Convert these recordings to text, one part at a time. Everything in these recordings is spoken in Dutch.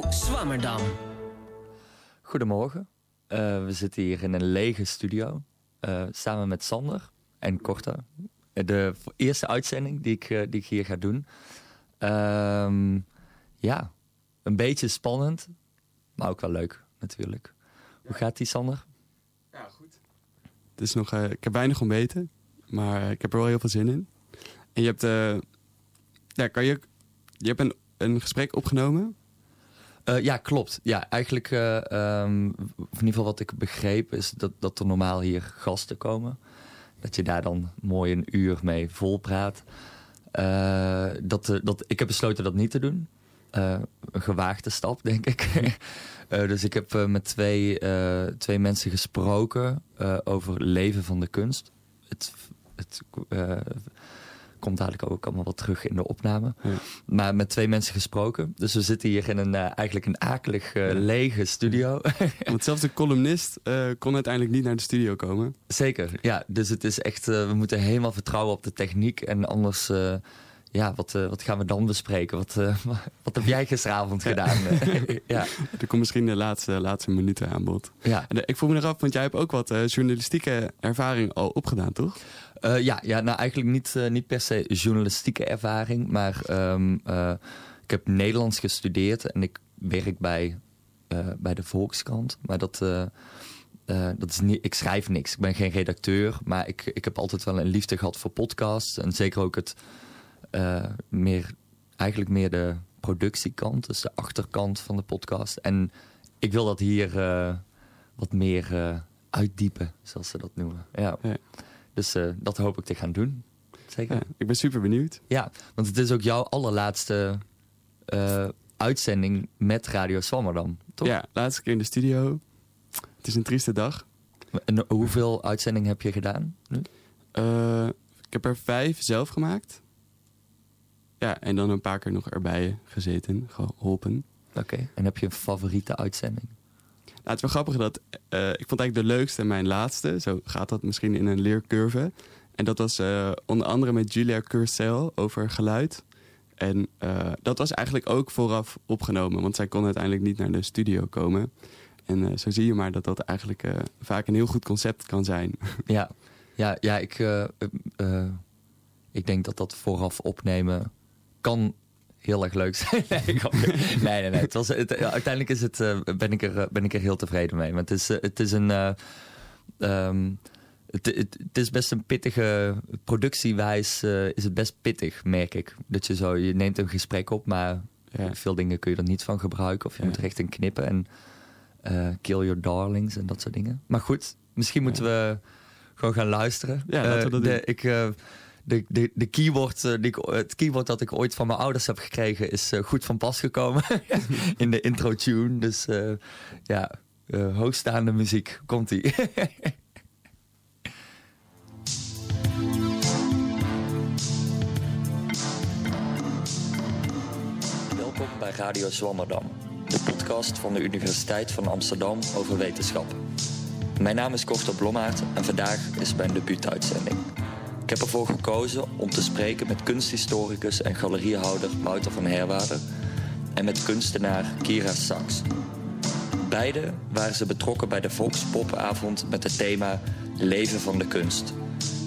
Radio. Goedemorgen. Uh, we zitten hier in een lege studio. Uh, samen met Sander en Korta. De eerste uitzending die ik, uh, die ik hier ga doen. Uh, ja, een beetje spannend. Maar ook wel leuk natuurlijk. Hoe gaat die, Sander? Ja, goed. Het is nog, ik heb weinig ontbeten. Maar ik heb er wel heel veel zin in. En je hebt... ja, kan je... Je hebt een, een gesprek opgenomen uh, ja, klopt. Ja, eigenlijk, uh, um, in ieder geval wat ik begreep, is dat, dat er normaal hier gasten komen. Dat je daar dan mooi een uur mee volpraat. Uh, dat, dat, ik heb besloten dat niet te doen. een gewaagde stap, denk ik. dus ik heb met twee, twee mensen gesproken over leven van de kunst. Het, het komt dadelijk ook allemaal wat terug in de opname. Ja. Maar met twee mensen gesproken. Dus we zitten hier in een uh, eigenlijk een akelig uh, lege studio. Want zelfs de columnist uh, kon uiteindelijk niet naar de studio komen. Zeker, ja. Dus het is echt, we moeten helemaal vertrouwen op de techniek. En anders, ja, wat, wat gaan we dan bespreken? Wat, wat heb jij gisteravond gedaan? ja. Er komt misschien de laatste, laatste minuten aan bod. Ja. En, ik voel me eraf, want jij hebt ook wat journalistieke ervaring al opgedaan, toch? Uh, ja, ja, nou eigenlijk niet, uh, niet per se journalistieke ervaring. Maar um, uh, ik heb Nederlands gestudeerd en ik werk bij, bij de Volkskrant. Maar dat, dat is niet, ik schrijf niks. Ik ben geen redacteur. Maar ik, ik heb altijd wel een liefde gehad voor podcasts. En zeker ook het meer, eigenlijk meer de productiekant. Dus de achterkant van de podcast. En ik wil dat hier wat meer uitdiepen, zoals ze dat noemen. ja. Dus uh, dat hoop ik te gaan doen. Zeker. Ja, ik ben super benieuwd. Ja, want het is ook jouw allerlaatste uh, uitzending met Radio Swammerdam, toch? Ja, laatste keer in de studio. Het is een trieste dag. En hoeveel uitzendingen heb je gedaan nu? Uh, ik heb er vijf zelf gemaakt. Ja, en dan een paar keer nog erbij gezeten, geholpen. Oké, en heb je een favoriete uitzending? Nou, het is wel grappig dat uh, ik vond eigenlijk de leukste mijn laatste. Zo gaat dat misschien in een leercurve. En dat was uh, onder andere met Julia Curcel over geluid. En uh, dat was eigenlijk ook vooraf opgenomen, want zij kon uiteindelijk niet naar de studio komen. En zo zie je maar dat dat eigenlijk vaak een heel goed concept kan zijn. Ja, ja, ja ik, ik denk dat dat vooraf opnemen kan heel erg leuk zijn. nee, nee, nee, Het was, het, uiteindelijk is het, uh, ben, ik er, ben ik er heel tevreden mee. Want het is, uh, het is een... Um, het, het, het, is best een pittige productiewijs is het best pittig, merk ik. Dat je zo, je neemt een gesprek op, maar ja. veel dingen kun je er niet van gebruiken. Of je ja. moet er echt in knippen en kill your darlings en dat soort dingen. Maar goed, misschien moeten we gewoon gaan luisteren. Ja, laten we dat de, Ik de, de, de keyword, uh, die ik, het keyword dat ik ooit van mijn ouders heb gekregen is uh, goed van pas gekomen in de intro tune. Dus uh, ja, hoogstaande muziek komt ie. Welkom bij Radio Zwammerdam, de podcast van de Universiteit van Amsterdam over wetenschap. Mijn naam is Korter Blommaert en vandaag is mijn debuutuitzending. Ik heb ervoor gekozen om te spreken met kunsthistoricus en galeriehouder Wouter van Herwaarder en met kunstenaar Kira Sachs. Beide waren ze betrokken bij de Volkspopavond met het thema Leven van de kunst.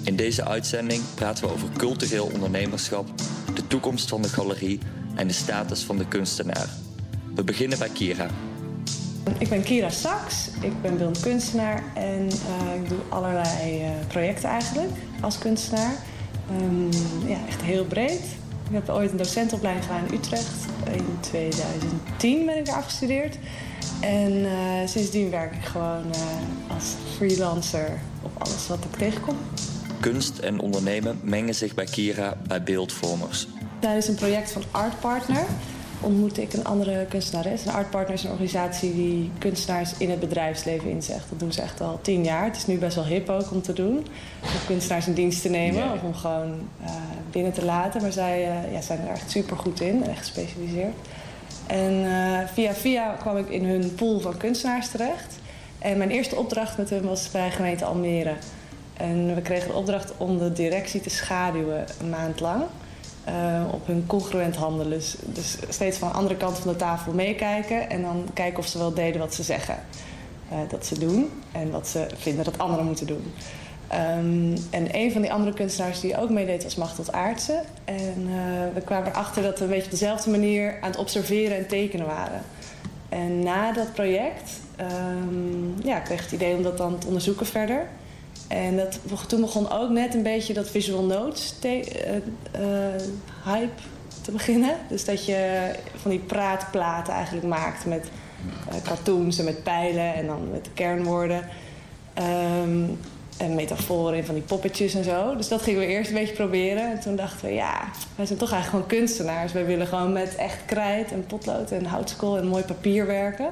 In deze uitzending praten we over cultureel ondernemerschap, de toekomst van de galerie en de status van de kunstenaar. We beginnen bij Kira. Ik ben Kira Saks, ik ben beeldend kunstenaar en uh, ik doe allerlei uh, projecten eigenlijk als kunstenaar. Um, ja, echt heel breed. Ik heb ooit een docentopleiding gedaan in Utrecht. In 2010 ben ik daar afgestudeerd. En uh, sindsdien werk ik gewoon als freelancer op alles wat ik tegenkom. Kunst en ondernemen mengen zich bij Kira bij beeldvormers. Tijdens een project van Art Partner ontmoette ik een andere kunstenares. Een Art Partner is een organisatie die kunstenaars in het bedrijfsleven inzegt. Dat doen ze echt al tien jaar. Het is nu best wel hip ook om te doen. Om kunstenaars in dienst te nemen of om gewoon uh, binnen te laten. Maar zij uh, ja, zijn er echt super goed in, echt gespecialiseerd. En uh, via via kwam ik in hun pool van kunstenaars terecht. En mijn eerste opdracht met hun was bij gemeente Almere. En we kregen de opdracht om de directie te schaduwen een maand lang. Op hun congruent handelen. Dus, dus, steeds van de andere kant van de tafel meekijken en dan kijken of ze wel deden wat ze zeggen dat ze doen en wat ze vinden dat anderen moeten doen. Um, en een van die andere kunstenaars die ook meedeed was Machtel Aartsen. En uh, we kwamen erachter dat we een beetje op dezelfde manier aan het observeren en tekenen waren. En na dat project um, ja, kreeg ik het idee om dat dan te onderzoeken verder. En dat, toen begon ook net een beetje dat visual notes te, uh, uh, hype te beginnen. Dus dat je van die praatplaten eigenlijk maakt met cartoons en met pijlen en dan met kernwoorden. Um, en metaforen in van die poppetjes en zo. Dus dat gingen we eerst een beetje proberen. En toen dachten we, ja, wij zijn toch eigenlijk gewoon kunstenaars. Wij willen gewoon met echt krijt en potlood en houtskool en mooi papier werken.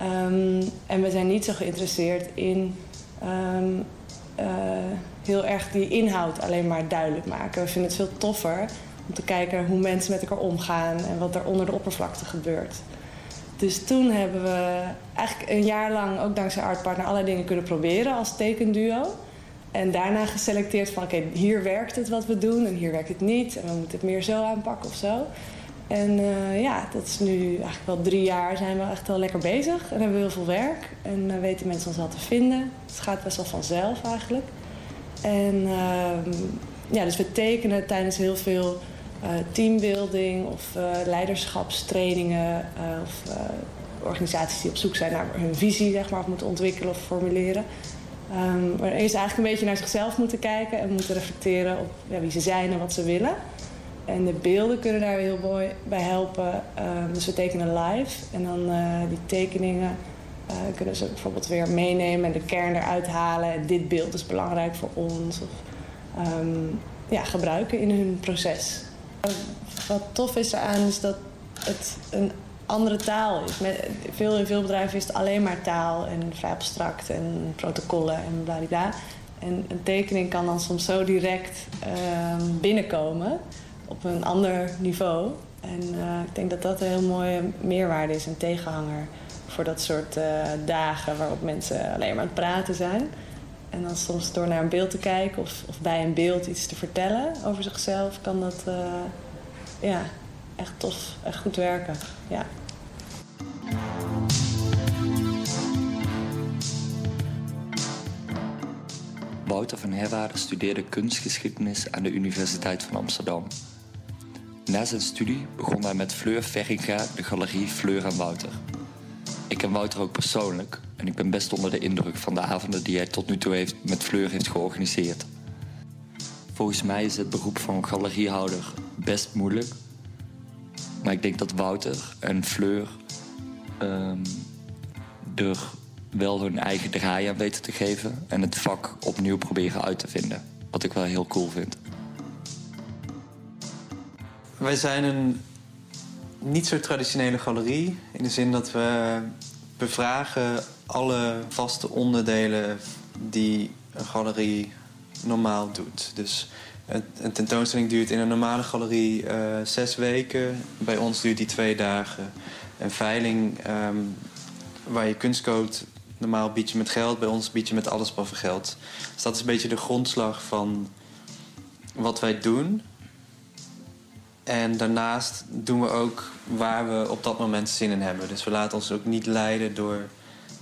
Um, en we zijn niet zo geïnteresseerd in um, uh, heel erg die inhoud alleen maar duidelijk maken. We vinden het veel toffer om te kijken hoe mensen met elkaar omgaan en wat er onder de oppervlakte gebeurt. Dus toen hebben we eigenlijk een jaar lang, ook dankzij Artpartner, allerlei dingen kunnen proberen als tekenduo. En daarna geselecteerd van oké, hier werkt het wat we doen en hier werkt het niet. En we moeten het meer zo aanpakken of zo. En uh, ja, dat is nu eigenlijk wel drie jaar zijn we echt wel lekker bezig. En hebben we heel veel werk. En uh, weten mensen ons wel te vinden. Het gaat best wel vanzelf eigenlijk. En uh, ja, dus we tekenen tijdens heel veel uh, teambuilding of leiderschapstrainingen of organisaties die op zoek zijn naar hun visie zeg maar, of moeten ontwikkelen of formuleren. Um, maar eerst eigenlijk een beetje naar zichzelf moeten kijken en moeten reflecteren op ja, wie ze zijn en wat ze willen. En de beelden kunnen daar heel mooi bij helpen. Um, dus we tekenen live en dan die tekeningen kunnen ze bijvoorbeeld weer meenemen en de kern eruit halen. En dit beeld is belangrijk voor ons. Of um, ja, gebruiken in hun proces. Wat tof is eraan is dat het een andere taal is. Veel, in veel bedrijven is het alleen maar taal en vrij abstract en protocollen en bladibla. En een tekening kan dan soms zo direct uh, binnenkomen op een ander niveau. En uh, ik denk dat dat een heel mooie meerwaarde is, een tegenhanger voor dat soort uh, dagen waarop mensen alleen maar aan het praten zijn. En dan soms door naar een beeld te kijken of, of bij een beeld iets te vertellen over zichzelf, kan dat uh, ja, echt tof, echt goed werken. Ja. Wouter van Herwaarde studeerde kunstgeschiedenis aan de Universiteit van Amsterdam. Na zijn studie begon hij met Fleur Verringa de galerie Fleur en Wouter. Ik ken Wouter ook persoonlijk en ik ben best onder de indruk van de avonden die hij tot nu toe heeft met Fleur heeft georganiseerd. Volgens mij is het beroep van galeriehouder best moeilijk. Maar ik denk dat Wouter en Fleur um, er wel hun eigen draai aan weten te geven en het vak opnieuw proberen uit te vinden. Wat ik wel heel cool vind. Wij zijn een niet zo traditionele galerie. In de zin dat we bevragen alle vaste onderdelen die een galerie normaal doet. Dus een tentoonstelling duurt in een normale galerie uh, zes weken. Bij ons duurt die twee dagen. Een veiling um, waar je kunst koopt, normaal bied je met geld. Bij ons bied je met alles behalve geld. Dus dat is een beetje de grondslag van wat wij doen. En daarnaast doen we ook waar we op dat moment zin in hebben. Dus we laten ons ook niet leiden door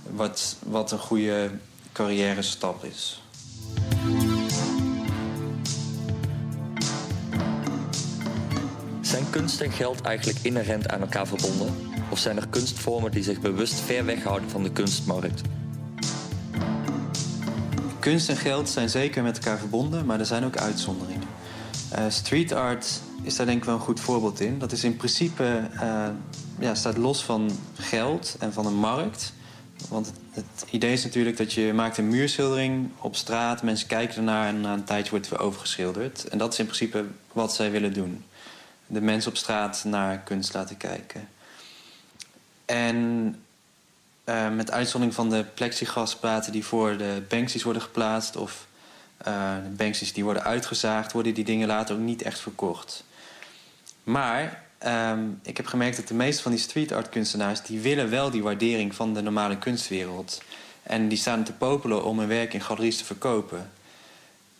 wat, wat een goede carrière stap is. Zijn kunst en geld eigenlijk inherent aan elkaar verbonden? Of zijn er kunstvormen die zich bewust ver weghouden van de kunstmarkt? Kunst en geld zijn zeker met elkaar verbonden, maar er zijn ook uitzonderingen. Uh, street art is daar denk ik wel een goed voorbeeld in. Dat is in principe uh, ja, staat los van geld en van een markt. Want het, idee is natuurlijk dat je maakt een muurschildering op straat, mensen kijken ernaar en na een tijdje wordt het weer overgeschilderd. En dat is in principe wat zij willen doen. De mensen op straat naar kunst laten kijken. En uh, met uitzondering van de plexiglasplaten die voor de Banksy's worden geplaatst of uh, de Banksy's die worden uitgezaagd, worden die dingen later ook niet echt verkocht. Maar um, ik heb gemerkt dat de meeste van die street art kunstenaars... die willen wel die waardering van de normale kunstwereld. En die staan te popelen om hun werk in galeries te verkopen.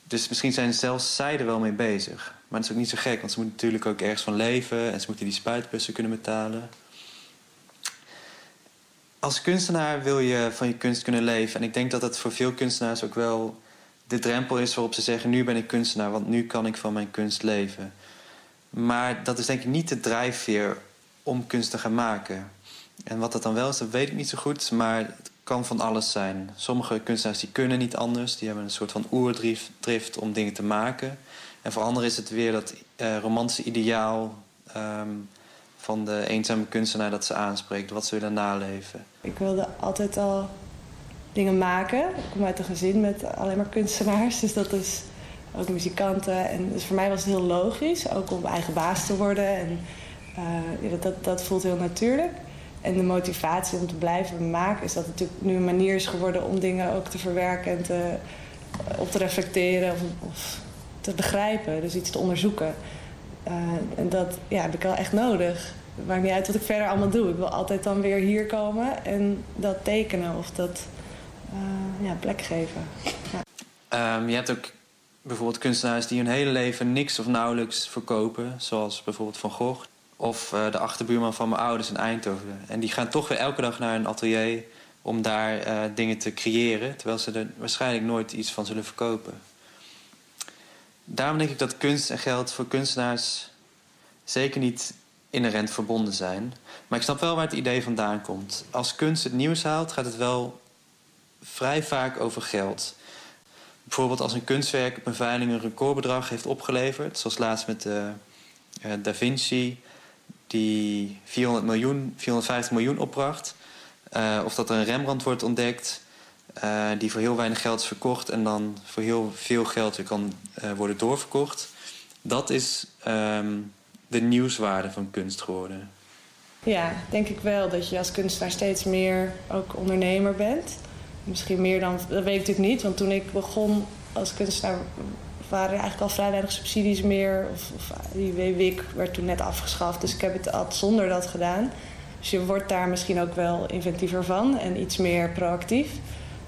Dus misschien zijn zelfs zij er wel mee bezig. Maar dat is ook niet zo gek, want ze moeten natuurlijk ook ergens van leven en ze moeten die spuitbussen kunnen betalen. Als kunstenaar wil je van je kunst kunnen leven. En ik denk dat dat voor veel kunstenaars ook wel de drempel is waarop ze zeggen: Nu ben ik kunstenaar, want nu kan ik van mijn kunst leven. Maar dat is denk ik niet de drijfveer om kunst te gaan maken. En wat dat dan wel is, dat weet ik niet zo goed. Maar het kan van alles zijn. Sommige kunstenaars die kunnen niet anders. Die hebben een soort van oerdrift om dingen te maken. En voor anderen is het weer dat uh, romantische ideaal ehm, van de eenzame kunstenaar dat ze aanspreekt, wat ze willen naleven. Ik wilde altijd al dingen maken. Ik kom uit een gezin met alleen maar kunstenaars, dus dat is ook muzikanten. En dus voor mij was het heel logisch, ook om eigen baas te worden. En uh, dat, dat voelt heel natuurlijk. En de motivatie om te blijven maken is dat het natuurlijk nu een manier is geworden om dingen ook te verwerken en te, op te reflecteren of, of te begrijpen, dus iets te onderzoeken. Uh, en dat ja, heb ik wel echt nodig. Het maakt niet uit wat ik verder allemaal doe. Ik wil altijd dan weer hier komen en dat tekenen of dat ja, plek geven. Ja. Um, je hebt ook bijvoorbeeld kunstenaars die hun hele leven niks of nauwelijks verkopen. Zoals bijvoorbeeld Van Gogh. Of uh, de achterbuurman van mijn ouders in Eindhoven. En die gaan toch weer elke dag naar een atelier om daar uh, dingen te creëren. Terwijl ze er waarschijnlijk nooit iets van zullen verkopen daarom denk ik dat kunst en geld voor kunstenaars zeker niet inherent verbonden zijn. Maar ik snap wel waar het idee vandaan komt. Als kunst het nieuws haalt, gaat het wel vrij vaak over geld. Bijvoorbeeld als een kunstwerk op een veiling een recordbedrag heeft opgeleverd, zoals laatst met de, uh, Da Vinci, die 400 miljoen, 450 miljoen opbracht. Uh, of dat er een Rembrandt wordt ontdekt die voor heel weinig geld is verkocht en dan voor heel veel geld weer kan worden doorverkocht. Dat is um, de nieuwswaarde van kunst geworden. Ja, denk ik wel dat je als kunstenaar steeds meer ook ondernemer bent. Misschien meer dan, dat weet ik natuurlijk niet, want toen ik begon als kunstenaar waren er eigenlijk al vrij weinig subsidies meer. Of, of die WWIC werd toen net afgeschaft, dus ik heb het altijd zonder dat gedaan. Dus je wordt daar misschien ook wel inventiever van en iets meer proactief.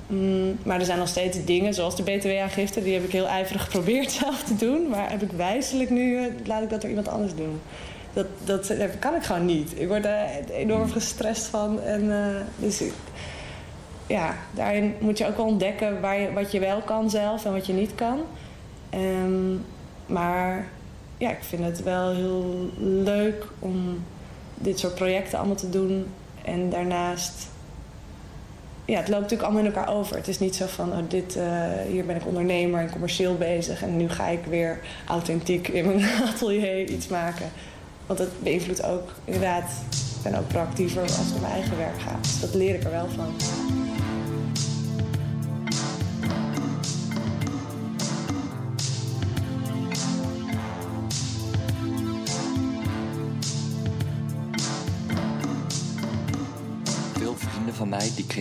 Mm, maar er zijn nog steeds dingen, zoals de btw-aangifte, die heb ik heel ijverig geprobeerd zelf te doen. Maar heb ik wijselijk nu, uh, laat ik dat door iemand anders doen. Dat, dat, dat, kan ik gewoon niet. Ik word er enorm gestrest van. En, uh, dus ik, ja, daarin moet je ook wel ontdekken waar wat je wel kan zelf en wat je niet kan. Um, maar ja, ik vind het wel heel leuk om dit soort projecten allemaal te doen. En daarnaast ja, het loopt natuurlijk allemaal in elkaar over. Het is niet zo van, oh, dit, uh, hier ben ik ondernemer en commercieel bezig... en nu ga ik weer authentiek in mijn atelier iets maken. Want dat beïnvloedt ook, inderdaad... ik ben ook proactiever als het om mijn eigen werk gaat. Dus dat leer ik er wel van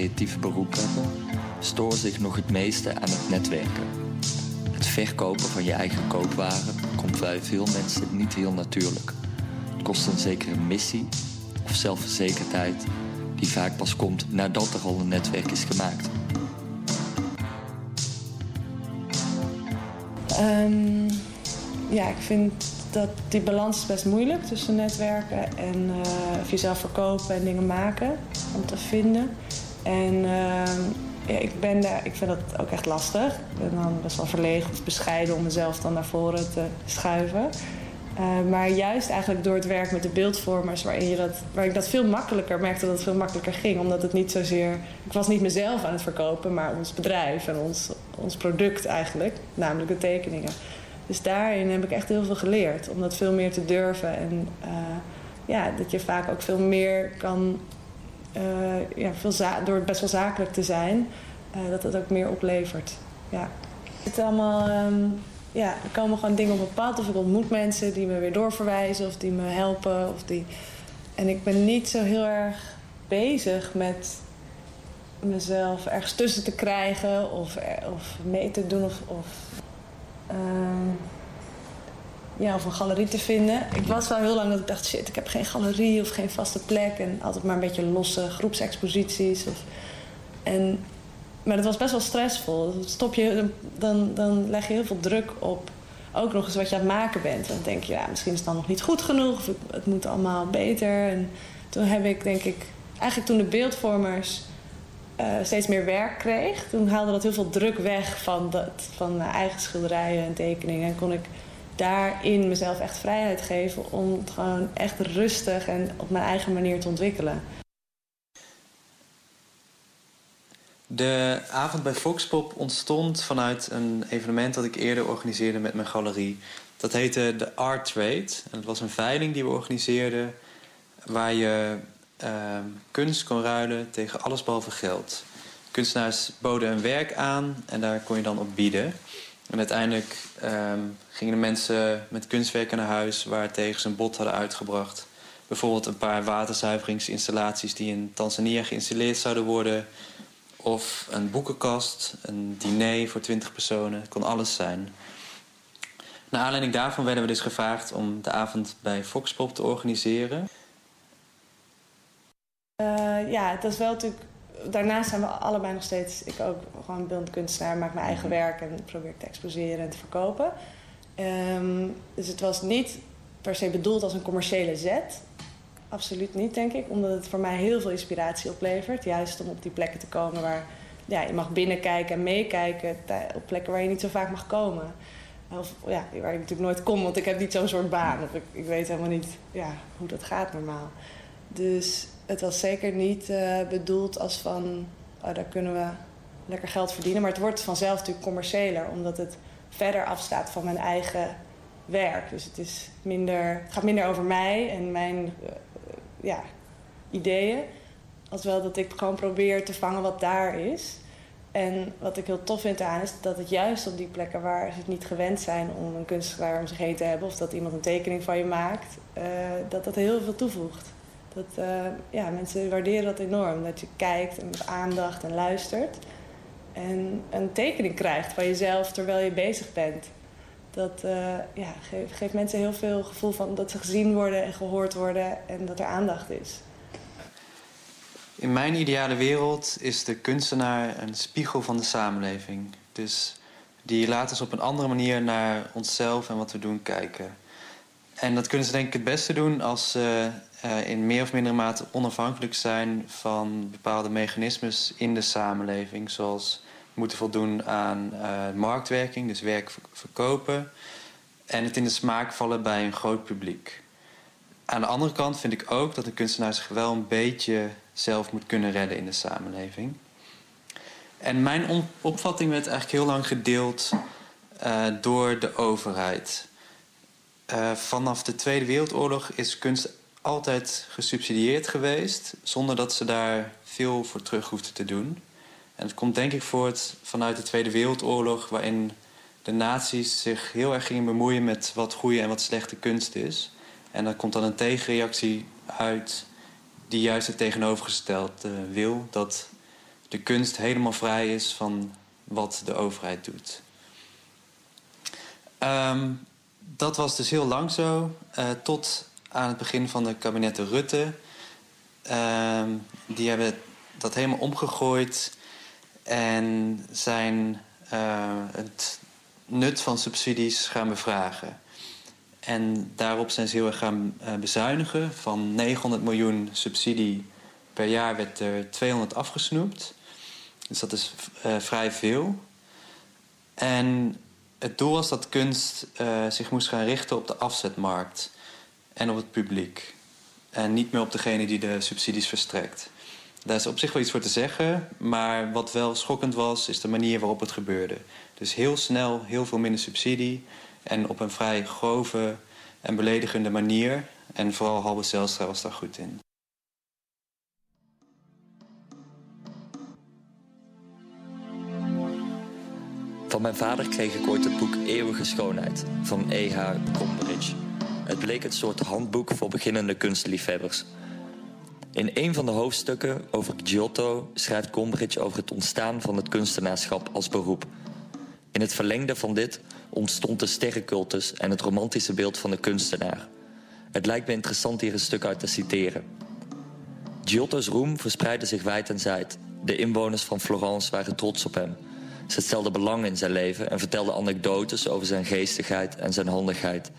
creatieve beroep hebben, storen zich nog het meeste aan het netwerken. Het verkopen van je eigen koopwaren komt bij veel mensen niet heel natuurlijk. Het kost een zekere missie of zelfverzekerdheid die vaak pas komt nadat er al een netwerk is gemaakt. Um, ja, ik vind dat die balans best moeilijk tussen netwerken en uh, jezelf verkopen en dingen maken om te vinden. En uh, ja, ik, ben daar, ik vind dat ook echt lastig. Ik ben dan best wel verlegen of bescheiden om mezelf dan naar voren te schuiven. Uh, maar juist eigenlijk door het werk met de beeldvormers, waarin je dat, waar ik dat veel makkelijker merkte dat het veel makkelijker ging. Omdat het niet zozeer. Ik was niet mezelf aan het verkopen, maar ons bedrijf en ons, ons product eigenlijk, namelijk de tekeningen. Dus daarin heb ik echt heel veel geleerd. Om dat veel meer te durven. En uh, ja, dat je vaak ook veel meer kan... Uh, ja, veel door best wel zakelijk te zijn... Uh, dat het ook meer oplevert. Ja. Het allemaal... Um, ja, er komen gewoon dingen op mijn pad. Of ik ontmoet mensen die me weer doorverwijzen. Of die me helpen. Of die... En ik ben niet zo heel erg bezig met mezelf ergens tussen te krijgen. Of, of mee te doen. Of, of uh, ja, of een galerie te vinden. Ik was wel heel lang dat ik dacht, shit, ik heb geen galerie of geen vaste plek. En altijd maar een beetje losse groepsexposities. Of, en, maar dat was best wel stressvol. Stop je, dan, dan leg je heel veel druk op ook nog eens wat je aan het maken bent. Dan denk je, ja, misschien is het dan nog niet goed genoeg of het moet allemaal beter. En toen heb ik, denk ik, eigenlijk toen de beeldvormers uh, steeds meer werk kreeg, toen haalde dat heel veel druk weg van, van eigen schilderijen en tekeningen. En kon ik daarin mezelf echt vrijheid geven om het gewoon echt rustig en op mijn eigen manier te ontwikkelen. De avond bij Foxpop ontstond vanuit een evenement dat ik eerder organiseerde met mijn galerie. Dat heette de Art Trade. En het was een veiling die we organiseerden waar je uh, kunst kon ruilen tegen alles behalve geld. Kunstenaars boden een werk aan en daar kon je dan op bieden. En uiteindelijk um, gingen de mensen met kunstwerken naar huis waar tegen ze een bod hadden uitgebracht. Bijvoorbeeld een paar waterzuiveringsinstallaties die in Tanzania geïnstalleerd zouden worden. Of een boekenkast, een diner voor 20 personen. Het kon alles zijn. Naar aanleiding daarvan werden we dus gevraagd om de avond bij Foxpop te organiseren. Uh, ja, het is wel natuurlijk daarnaast zijn we allebei nog steeds, ik ook gewoon beeldend kunstenaar, maak mijn eigen mhm. werk en probeer te exposeren en te verkopen. Um, dus het was niet per se bedoeld als een commerciële zet. Absoluut niet, denk ik. Omdat het voor mij heel veel inspiratie oplevert. Juist om op die plekken te komen waar ja, je mag binnenkijken en meekijken. Op plekken waar je niet zo vaak mag komen. Of ja, waar ik natuurlijk nooit kom, want ik heb niet zo'n soort baan. Of ik, ik weet helemaal niet ja, hoe dat gaat normaal. Dus het was zeker niet uh, bedoeld als van, oh, daar kunnen we lekker geld verdienen. Maar het wordt vanzelf natuurlijk commerciëler, omdat het verder afstaat van mijn eigen werk. Dus het, is minder, het gaat minder over mij en mijn uh, ja, ideeën. Als wel dat ik gewoon probeer te vangen wat daar is. En wat ik heel tof vind aan is dat het juist op die plekken waar ze het niet gewend zijn om een kunstenaar om zich heen te hebben, of dat iemand een tekening van je maakt, uh, dat dat heel veel toevoegt. Dat, uh, ja, mensen waarderen dat enorm. Dat je kijkt en met aandacht en luistert. En een tekening krijgt van jezelf terwijl je bezig bent. Dat uh, ja, geeft, geeft mensen heel veel gevoel van dat ze gezien worden en gehoord worden en dat er aandacht is. In mijn ideale wereld is de kunstenaar een spiegel van de samenleving. Dus die laat ons op een andere manier naar onszelf en wat we doen kijken. En dat kunnen ze denk ik het beste doen als ze in meer of mindere mate onafhankelijk zijn van bepaalde mechanismes in de samenleving. Zoals moeten voldoen aan uh, marktwerking, dus werk verkopen. En het in de smaak vallen bij een groot publiek. Aan de andere kant vind ik ook dat een kunstenaar zich wel een beetje zelf moet kunnen redden in de samenleving. En mijn opvatting werd eigenlijk heel lang gedeeld uh, door de overheid. Vanaf de Tweede Wereldoorlog is kunst altijd gesubsidieerd geweest, zonder dat ze daar veel voor terug hoefden te doen. En het komt denk ik voort vanuit de Tweede Wereldoorlog, waarin de nazi's zich heel erg gingen bemoeien met wat goede en wat slechte kunst is. En dan komt dan een tegenreactie uit die juist het tegenovergestelde wil. Dat de kunst helemaal vrij is van wat de overheid doet. Um, dat was dus heel lang zo, uh, tot aan het begin van de kabinetten Rutte. Uh, die hebben dat helemaal omgegooid en zijn uh, het nut van subsidies gaan bevragen. En daarop zijn ze heel erg gaan uh, bezuinigen. Van 900 miljoen subsidie per jaar werd er 200 afgesnoept. Dus dat is uh, vrij veel. En het doel was dat kunst zich moest gaan richten op de afzetmarkt en op het publiek. En niet meer op degene die de subsidies verstrekt. Daar is op zich wel iets voor te zeggen, maar wat wel schokkend was, is de manier waarop het gebeurde. Dus heel snel, heel veel minder subsidie en op een vrij grove en beledigende manier. En vooral Halbe Zelstra was daar goed in. Van mijn vader kreeg ik ooit het boek Eeuwige Schoonheid van E.H. Coleridge. Het bleek het soort handboek voor beginnende kunstliefhebbers. In een van de hoofdstukken over Giotto schrijft Gombrich over het ontstaan van het kunstenaarschap als beroep. In het verlengde van dit ontstond de sterrencultus en het romantische beeld van de kunstenaar. Het lijkt me interessant hier een stuk uit te citeren. Giotto's roem verspreidde zich wijd en zijd. De inwoners van Florence waren trots op hem. Ze stelde belang in zijn leven en vertelde anekdotes over zijn geestigheid en zijn handigheid.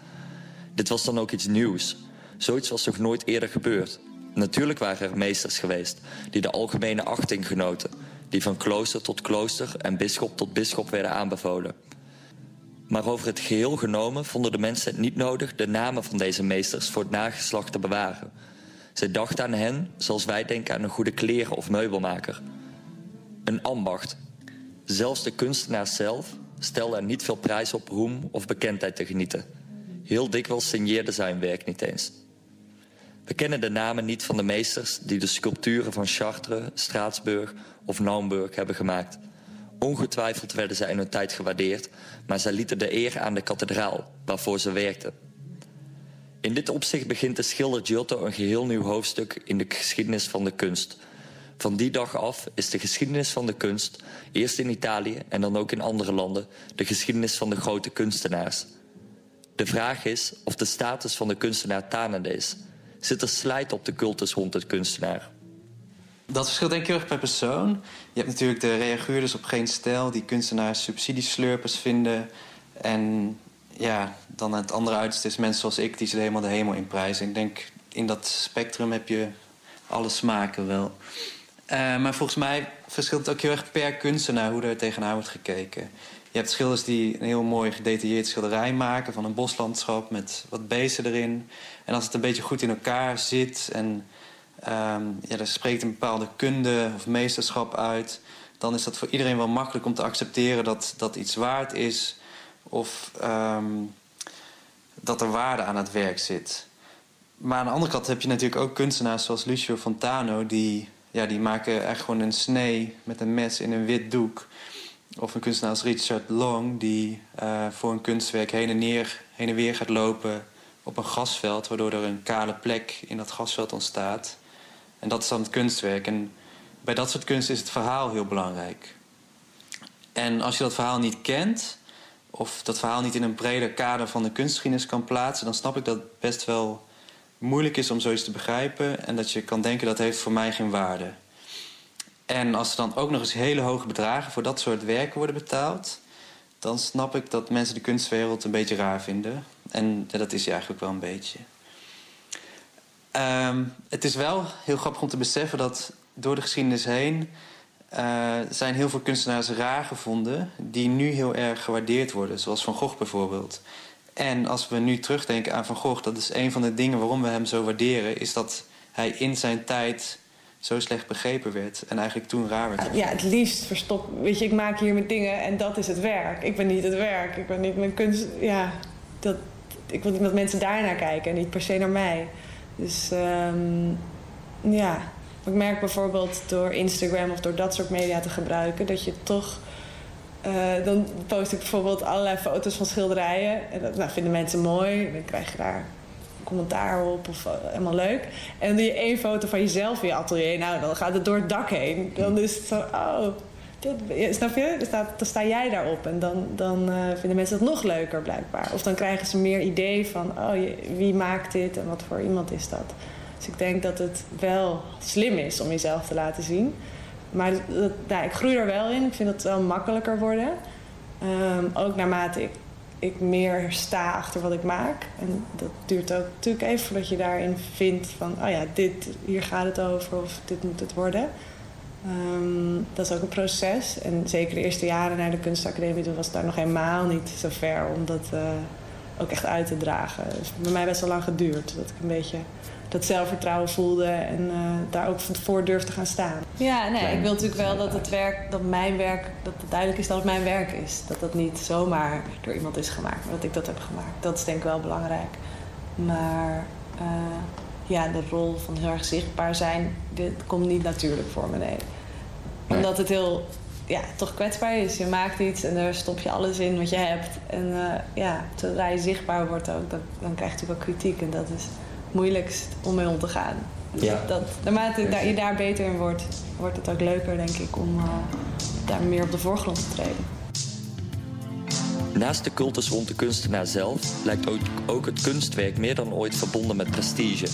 Dit was dan ook iets nieuws. Zoiets was nog nooit eerder gebeurd. Natuurlijk waren er meesters geweest die de algemene achting genoten, die van klooster tot klooster en bisschop tot bisschop werden aanbevolen. Maar over het geheel genomen vonden de mensen het niet nodig de namen van deze meesters voor het nageslacht te bewaren. Zij dachten aan hen zoals wij denken aan een goede kleren of meubelmaker. Een ambacht. Zelfs de kunstenaar zelf stelde er niet veel prijs op roem of bekendheid te genieten. Heel dikwijls signeerde zijn werk niet eens. We kennen de namen niet van de meesters die de sculpturen van Chartres, Straatsburg of Naumburg hebben gemaakt. Ongetwijfeld werden zij in hun tijd gewaardeerd, maar zij lieten de eer aan de kathedraal waarvoor ze werkten. In dit opzicht begint de schilder Giotto een geheel nieuw hoofdstuk in de geschiedenis van de kunst. Van die dag af is de geschiedenis van de kunst, eerst in Italië en dan ook in andere landen, de geschiedenis van de grote kunstenaars. De vraag is of de status van de kunstenaar tanende is. Zit er slijt op de cultus rond het kunstenaar? Dat verschilt denk ik heel erg per persoon. Je hebt natuurlijk de reaguurders op geen stijl... die kunstenaars subsidieslurpers vinden. En ja, dan het andere uiterste is mensen zoals ik... die ze helemaal de hemel in prijzen. Ik denk, in dat spectrum heb je alle smaken wel. Uh, maar volgens mij verschilt het ook heel erg per kunstenaar... hoe er tegenaan wordt gekeken. Je hebt schilders die een heel mooi gedetailleerd schilderij maken... van een boslandschap met wat beesten erin. En als het een beetje goed in elkaar zit... en um, ja, er spreekt een bepaalde kunde of meesterschap uit... dan is dat voor iedereen wel makkelijk om te accepteren dat dat iets waard is... of um, dat er waarde aan het werk zit. Maar aan de andere kant heb je natuurlijk ook kunstenaars zoals Lucio Fontano... die, ja, die maken echt gewoon een snee met een mes in een wit doek... Of een kunstenaar als Richard Long, die uh, voor een kunstwerk heen en, neer, heen en weer gaat lopen op een gasveld, waardoor er een kale plek in dat gasveld ontstaat. En dat is dan het kunstwerk. En bij dat soort kunst is het verhaal heel belangrijk. En als je dat verhaal niet kent, of dat verhaal niet in een breder kader van de kunstgeschiedenis kan plaatsen, dan snap ik dat het best wel moeilijk is om zoiets te begrijpen en dat je kan denken dat heeft voor mij geen waarde. En als er dan ook nog eens hele hoge bedragen voor dat soort werken worden betaald, dan snap ik dat mensen de kunstwereld een beetje raar vinden. En dat is hij eigenlijk wel een beetje. Um, het is wel heel grappig om te beseffen dat door de geschiedenis heen uh, zijn heel veel kunstenaars raar gevonden die nu heel erg gewaardeerd worden, zoals Van Gogh bijvoorbeeld. En als we nu terugdenken aan Van Gogh, dat is een van de dingen waarom we hem zo waarderen, is dat hij in zijn tijd zo slecht begrepen werd en eigenlijk toen raar werd. Ja, het liefst verstop. Weet je, ik maak hier mijn dingen en dat is het werk. Ik ben niet het werk. Ik ben niet mijn kunst. Ja, dat, ik wil niet dat mensen daarnaar kijken en niet per se naar mij. Dus um, ja, ik merk bijvoorbeeld door Instagram of door dat soort media te gebruiken dat je toch. Uh, dan post ik bijvoorbeeld allerlei foto's van schilderijen. En dat nou, vinden mensen mooi. En dan krijg je daar commentaar op of uh, helemaal leuk. En dan doe je één foto van jezelf in je atelier. Nou, dan gaat het door het dak heen. Dan is het zo, oh, dat, snap je? Dan, dan sta jij daarop. En dan, dan uh, vinden mensen het nog leuker blijkbaar. Of dan krijgen ze meer idee van, oh, wie maakt dit en wat voor iemand is dat. Dus ik denk dat het wel slim is om jezelf te laten zien. Maar dat, ik groei er wel in. Ik vind het wel makkelijker worden. Um, ook naarmate ik ik meer sta achter wat ik maak. En dat duurt ook natuurlijk even voordat je daarin vindt van... oh ja, dit, hier gaat het over of dit moet het worden. Um, dat is ook een proces. En zeker de eerste jaren naar de kunstacademie... toen was het daar nog helemaal niet zo ver om dat uh, ook echt uit te dragen. Het heeft bij mij best wel lang geduurd. Dat ik een beetje dat zelfvertrouwen voelde en uh, daar ook voor durfde te gaan staan. Ja, nee, ik wil natuurlijk wel dat het werk, dat mijn werk, dat het duidelijk is dat het mijn werk is. Dat dat niet zomaar door iemand is gemaakt, maar dat ik dat heb gemaakt. Dat is denk ik wel belangrijk. Maar uh, ja, de rol van heel erg zichtbaar zijn, dit komt niet natuurlijk voor me, nee. Omdat het heel, ja, toch kwetsbaar is. Je maakt iets en daar stop je alles in wat je hebt. En uh, ja, zodra je zichtbaar wordt ook, dan, dan krijg je natuurlijk ook kritiek. En dat is moeilijkst om mee om te gaan. Dus ja. dat, naarmate je daar beter in wordt, wordt het ook leuker, denk ik, om uh, daar meer op de voorgrond te treden. Naast de cultus rond de kunstenaar zelf lijkt ook, ook het kunstwerk meer dan ooit verbonden met prestige.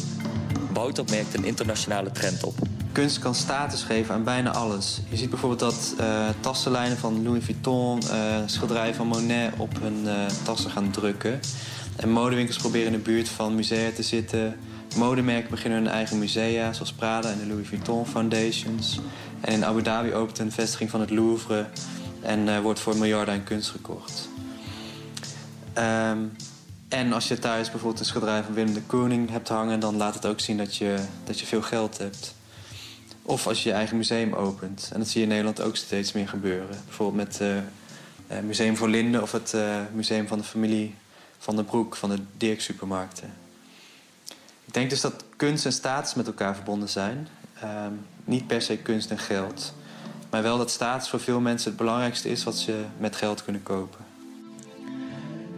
Wouter merkt een internationale trend op. kunst kan status geven aan bijna alles. Je ziet bijvoorbeeld dat uh, tassenlijnen van Louis Vuitton, uh, schilderijen van Monet op hun uh, tassen gaan drukken. En modewinkels proberen in de buurt van musea te zitten. Modemerken beginnen hun eigen musea, zoals Prada en de Louis Vuitton Foundations. En in Abu Dhabi opent een vestiging van het Louvre en wordt voor miljarden aan kunst gekocht. Um, en als je thuis bijvoorbeeld een schilderij van Willem de Koning hebt hangen, dan laat het ook zien dat je, dat je veel geld hebt. Of als je je eigen museum opent. En dat zie je in Nederland ook steeds meer gebeuren. Bijvoorbeeld met het uh, Museum voor Linden of het Museum van de Familie van de Broek van de Dirk Supermarkten. Ik denk dus dat kunst en status met elkaar verbonden zijn. Uh, niet per se kunst en geld. Maar wel dat status voor veel mensen het belangrijkste is wat ze met geld kunnen kopen.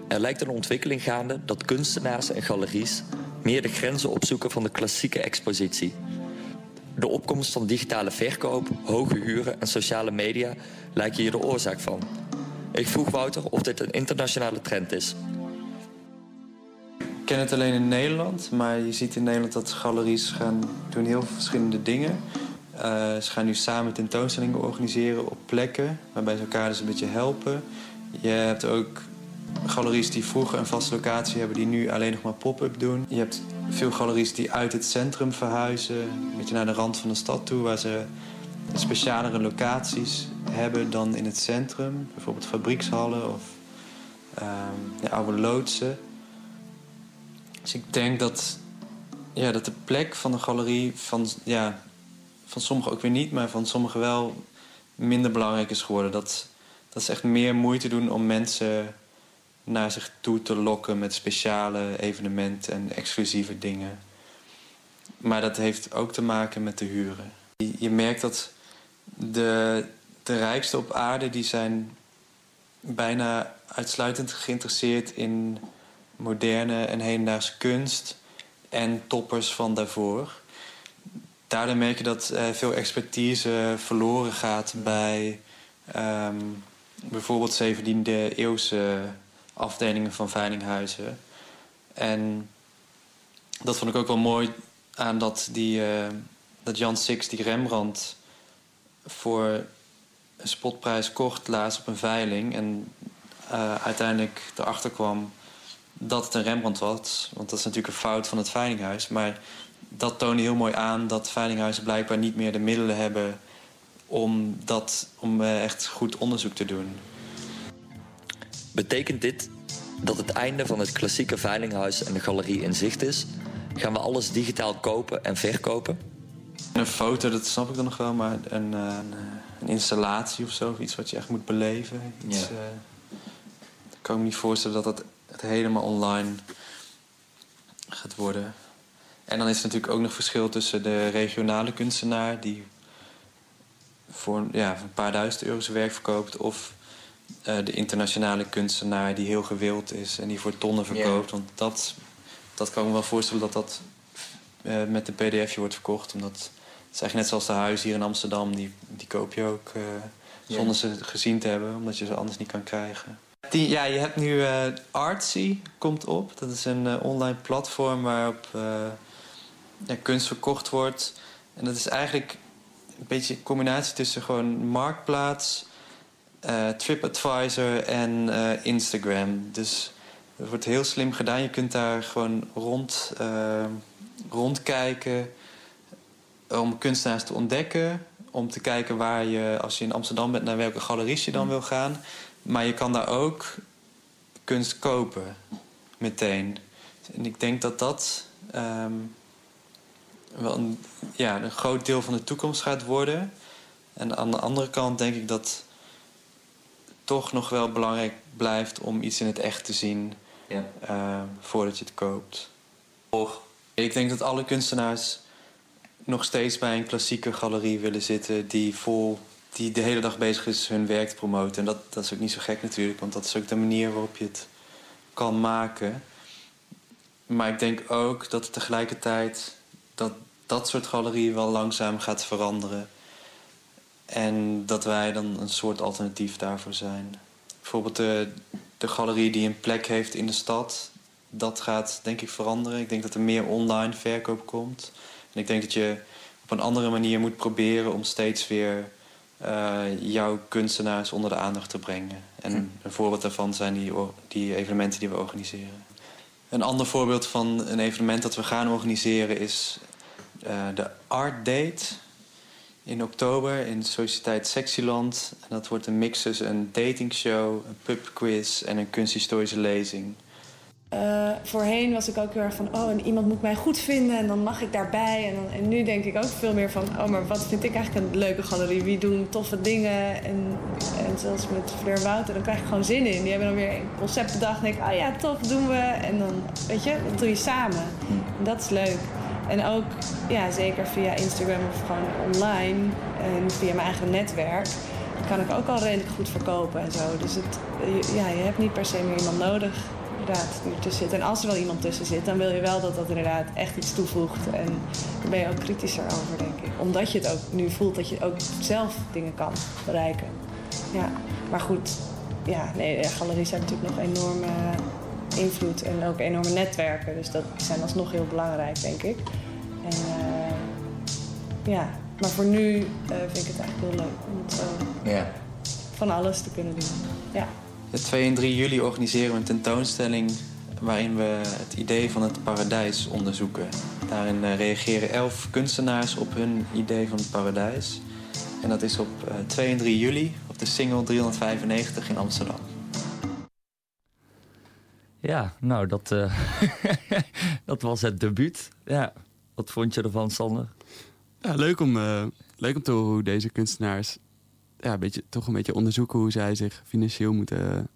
Er lijkt een ontwikkeling gaande dat kunstenaars en galeries meer de grenzen opzoeken van de klassieke expositie. De opkomst van digitale verkoop, hoge huren en sociale media lijken hier de oorzaak van. Ik vroeg Wouter of dit een internationale trend is. Ken het alleen in Nederland, maar je ziet in Nederland dat galeries gaan doen heel veel verschillende dingen. Uh, ze gaan nu samen tentoonstellingen organiseren op plekken waarbij ze elkaar dus een beetje helpen. Je hebt ook galeries die vroeger een vaste locatie hebben, die nu alleen nog maar pop-up doen. Je hebt veel galeries die uit het centrum verhuizen, een beetje naar de rand van de stad toe, waar ze specialere locaties hebben dan in het centrum. Bijvoorbeeld fabriekshallen of de oude loodsen. Dus ik denk dat, ja, dat de plek van de galerie van, ja, van sommigen ook weer niet, maar van sommigen wel minder belangrijk is geworden. Dat, dat ze echt meer moeite doen om mensen naar zich toe te lokken met speciale evenementen en exclusieve dingen. Maar dat heeft ook te maken met de huren. Je merkt dat de, de rijkste op aarde die zijn bijna uitsluitend geïnteresseerd in moderne en hedendaagse kunst en toppers van daarvoor. Daardoor merk je dat uh, veel expertise verloren gaat bij um, bijvoorbeeld 17e eeuwse afdelingen van veilinghuizen. En dat vond ik ook wel mooi aan dat, die, uh, dat Jan Six die Rembrandt voor een spotprijs kocht laatst op een veiling. En uh, uiteindelijk erachter kwam dat het een Rembrandt was. Want dat is natuurlijk een fout van het veilinghuis. Maar dat toonde heel mooi aan dat veilinghuizen blijkbaar niet meer de middelen hebben om, dat, om uh, echt goed onderzoek te doen. Betekent dit dat het einde van het klassieke veilinghuis en de galerie in zicht is? Gaan we alles digitaal kopen en verkopen? Een foto, dat snap ik dan nog wel, maar een, eh, een, een installatie of zo, iets wat je echt moet beleven. Iets, ja. uh, ik kan me niet voorstellen dat dat helemaal online gaat worden. En dan is er natuurlijk ook nog verschil tussen de regionale kunstenaar die voor ja, een paar duizend euro zijn werk verkoopt, of uh, de internationale kunstenaar die heel gewild is en die voor tonnen verkoopt. Want dat, dat kan ik me wel voorstellen dat dat uh, met een pdfje wordt verkocht. Omdat het is eigenlijk net zoals de huizen hier in Amsterdam, die, die koop je ook uh, zonder ze gezien te hebben, omdat je ze anders niet kan krijgen. Die, ja, je hebt nu Artsy komt op. Dat is een online platform waarop ja, kunst verkocht wordt. En dat is eigenlijk een beetje een combinatie tussen gewoon marktplaats uh, TripAdvisor en uh, Instagram. Dus het wordt heel slim gedaan. Je kunt daar gewoon rond, uh, rondkijken om kunstenaars te ontdekken. Om te kijken waar je, als je in Amsterdam bent, naar welke galeries je dan wil gaan. Maar je kan daar ook kunst kopen, meteen. En ik denk dat dat um, wel een, ja, een groot deel van de toekomst gaat worden. En aan de andere kant denk ik dat toch nog wel belangrijk blijft om iets in het echt te zien ja. uh, voordat je het koopt. Ik denk dat alle kunstenaars nog steeds bij een klassieke galerie willen zitten die vol die de hele dag bezig is hun werk te promoten. En dat, dat is ook niet zo gek natuurlijk, want dat is ook de manier waarop je het kan maken. Maar ik denk ook dat tegelijkertijd dat dat soort galerieën wel langzaam gaat veranderen. En dat wij dan een soort alternatief daarvoor zijn. Bijvoorbeeld de, de galerie die een plek heeft in de stad. Dat gaat denk ik veranderen. Ik denk dat er meer online verkoop komt. En ik denk dat je op een andere manier moet proberen om steeds weer uh, jouw kunstenaars onder de aandacht te brengen. En hm. een voorbeeld daarvan zijn die, die evenementen die we organiseren. Een ander voorbeeld van een evenement dat we gaan organiseren is uh, de Art Date in oktober in de Sociëteit Sexyland. En dat wordt een mix tussen een datingshow, een pubquiz en een kunsthistorische lezing. Uh, voorheen was ik ook heel erg van, oh, en iemand moet mij goed vinden en dan mag ik daarbij. En, dan, en nu denk ik ook veel meer van, oh, maar wat vind ik eigenlijk een leuke galerie? Wie doen toffe dingen? En, en zoals met Fleur Wouter, dan krijg ik gewoon zin in. Die hebben dan weer een concept bedacht en denk ik, oh ja, tof, doen we. En dan, weet je, dat doe je samen. En dat is leuk. En ook, ja, zeker via Instagram of gewoon online en via mijn eigen netwerk kan ik ook al redelijk goed verkopen en zo. Dus het, ja, je hebt niet per se meer iemand nodig inderdaad tussen zit. En als er wel iemand tussen zit, dan wil je wel dat dat inderdaad echt iets toevoegt. En daar ben je ook kritischer over, denk ik. Omdat je het ook nu voelt dat je ook zelf dingen kan bereiken. Ja, maar goed, ja, nee, galeries hebben natuurlijk nog enorme invloed en ook enorme netwerken. Dus dat zijn alsnog heel belangrijk, denk ik. En uh, ja, maar voor nu uh, vind ik het eigenlijk heel leuk om het zo ja. van alles te kunnen doen. Ja. 2 en 3 juli organiseren we een tentoonstelling waarin we het idee van het paradijs onderzoeken. Daarin uh, reageren elf kunstenaars op hun idee van het paradijs. En dat is op 2 en 3 juli op de Single 395 in Amsterdam. Ja, nou, dat, uh, dat was het debuut. Ja. Wat vond je ervan, Sander? Ja, leuk om, uh, leuk om te horen hoe deze kunstenaars ja, een beetje, toch een beetje onderzoeken hoe zij zich financieel moeten,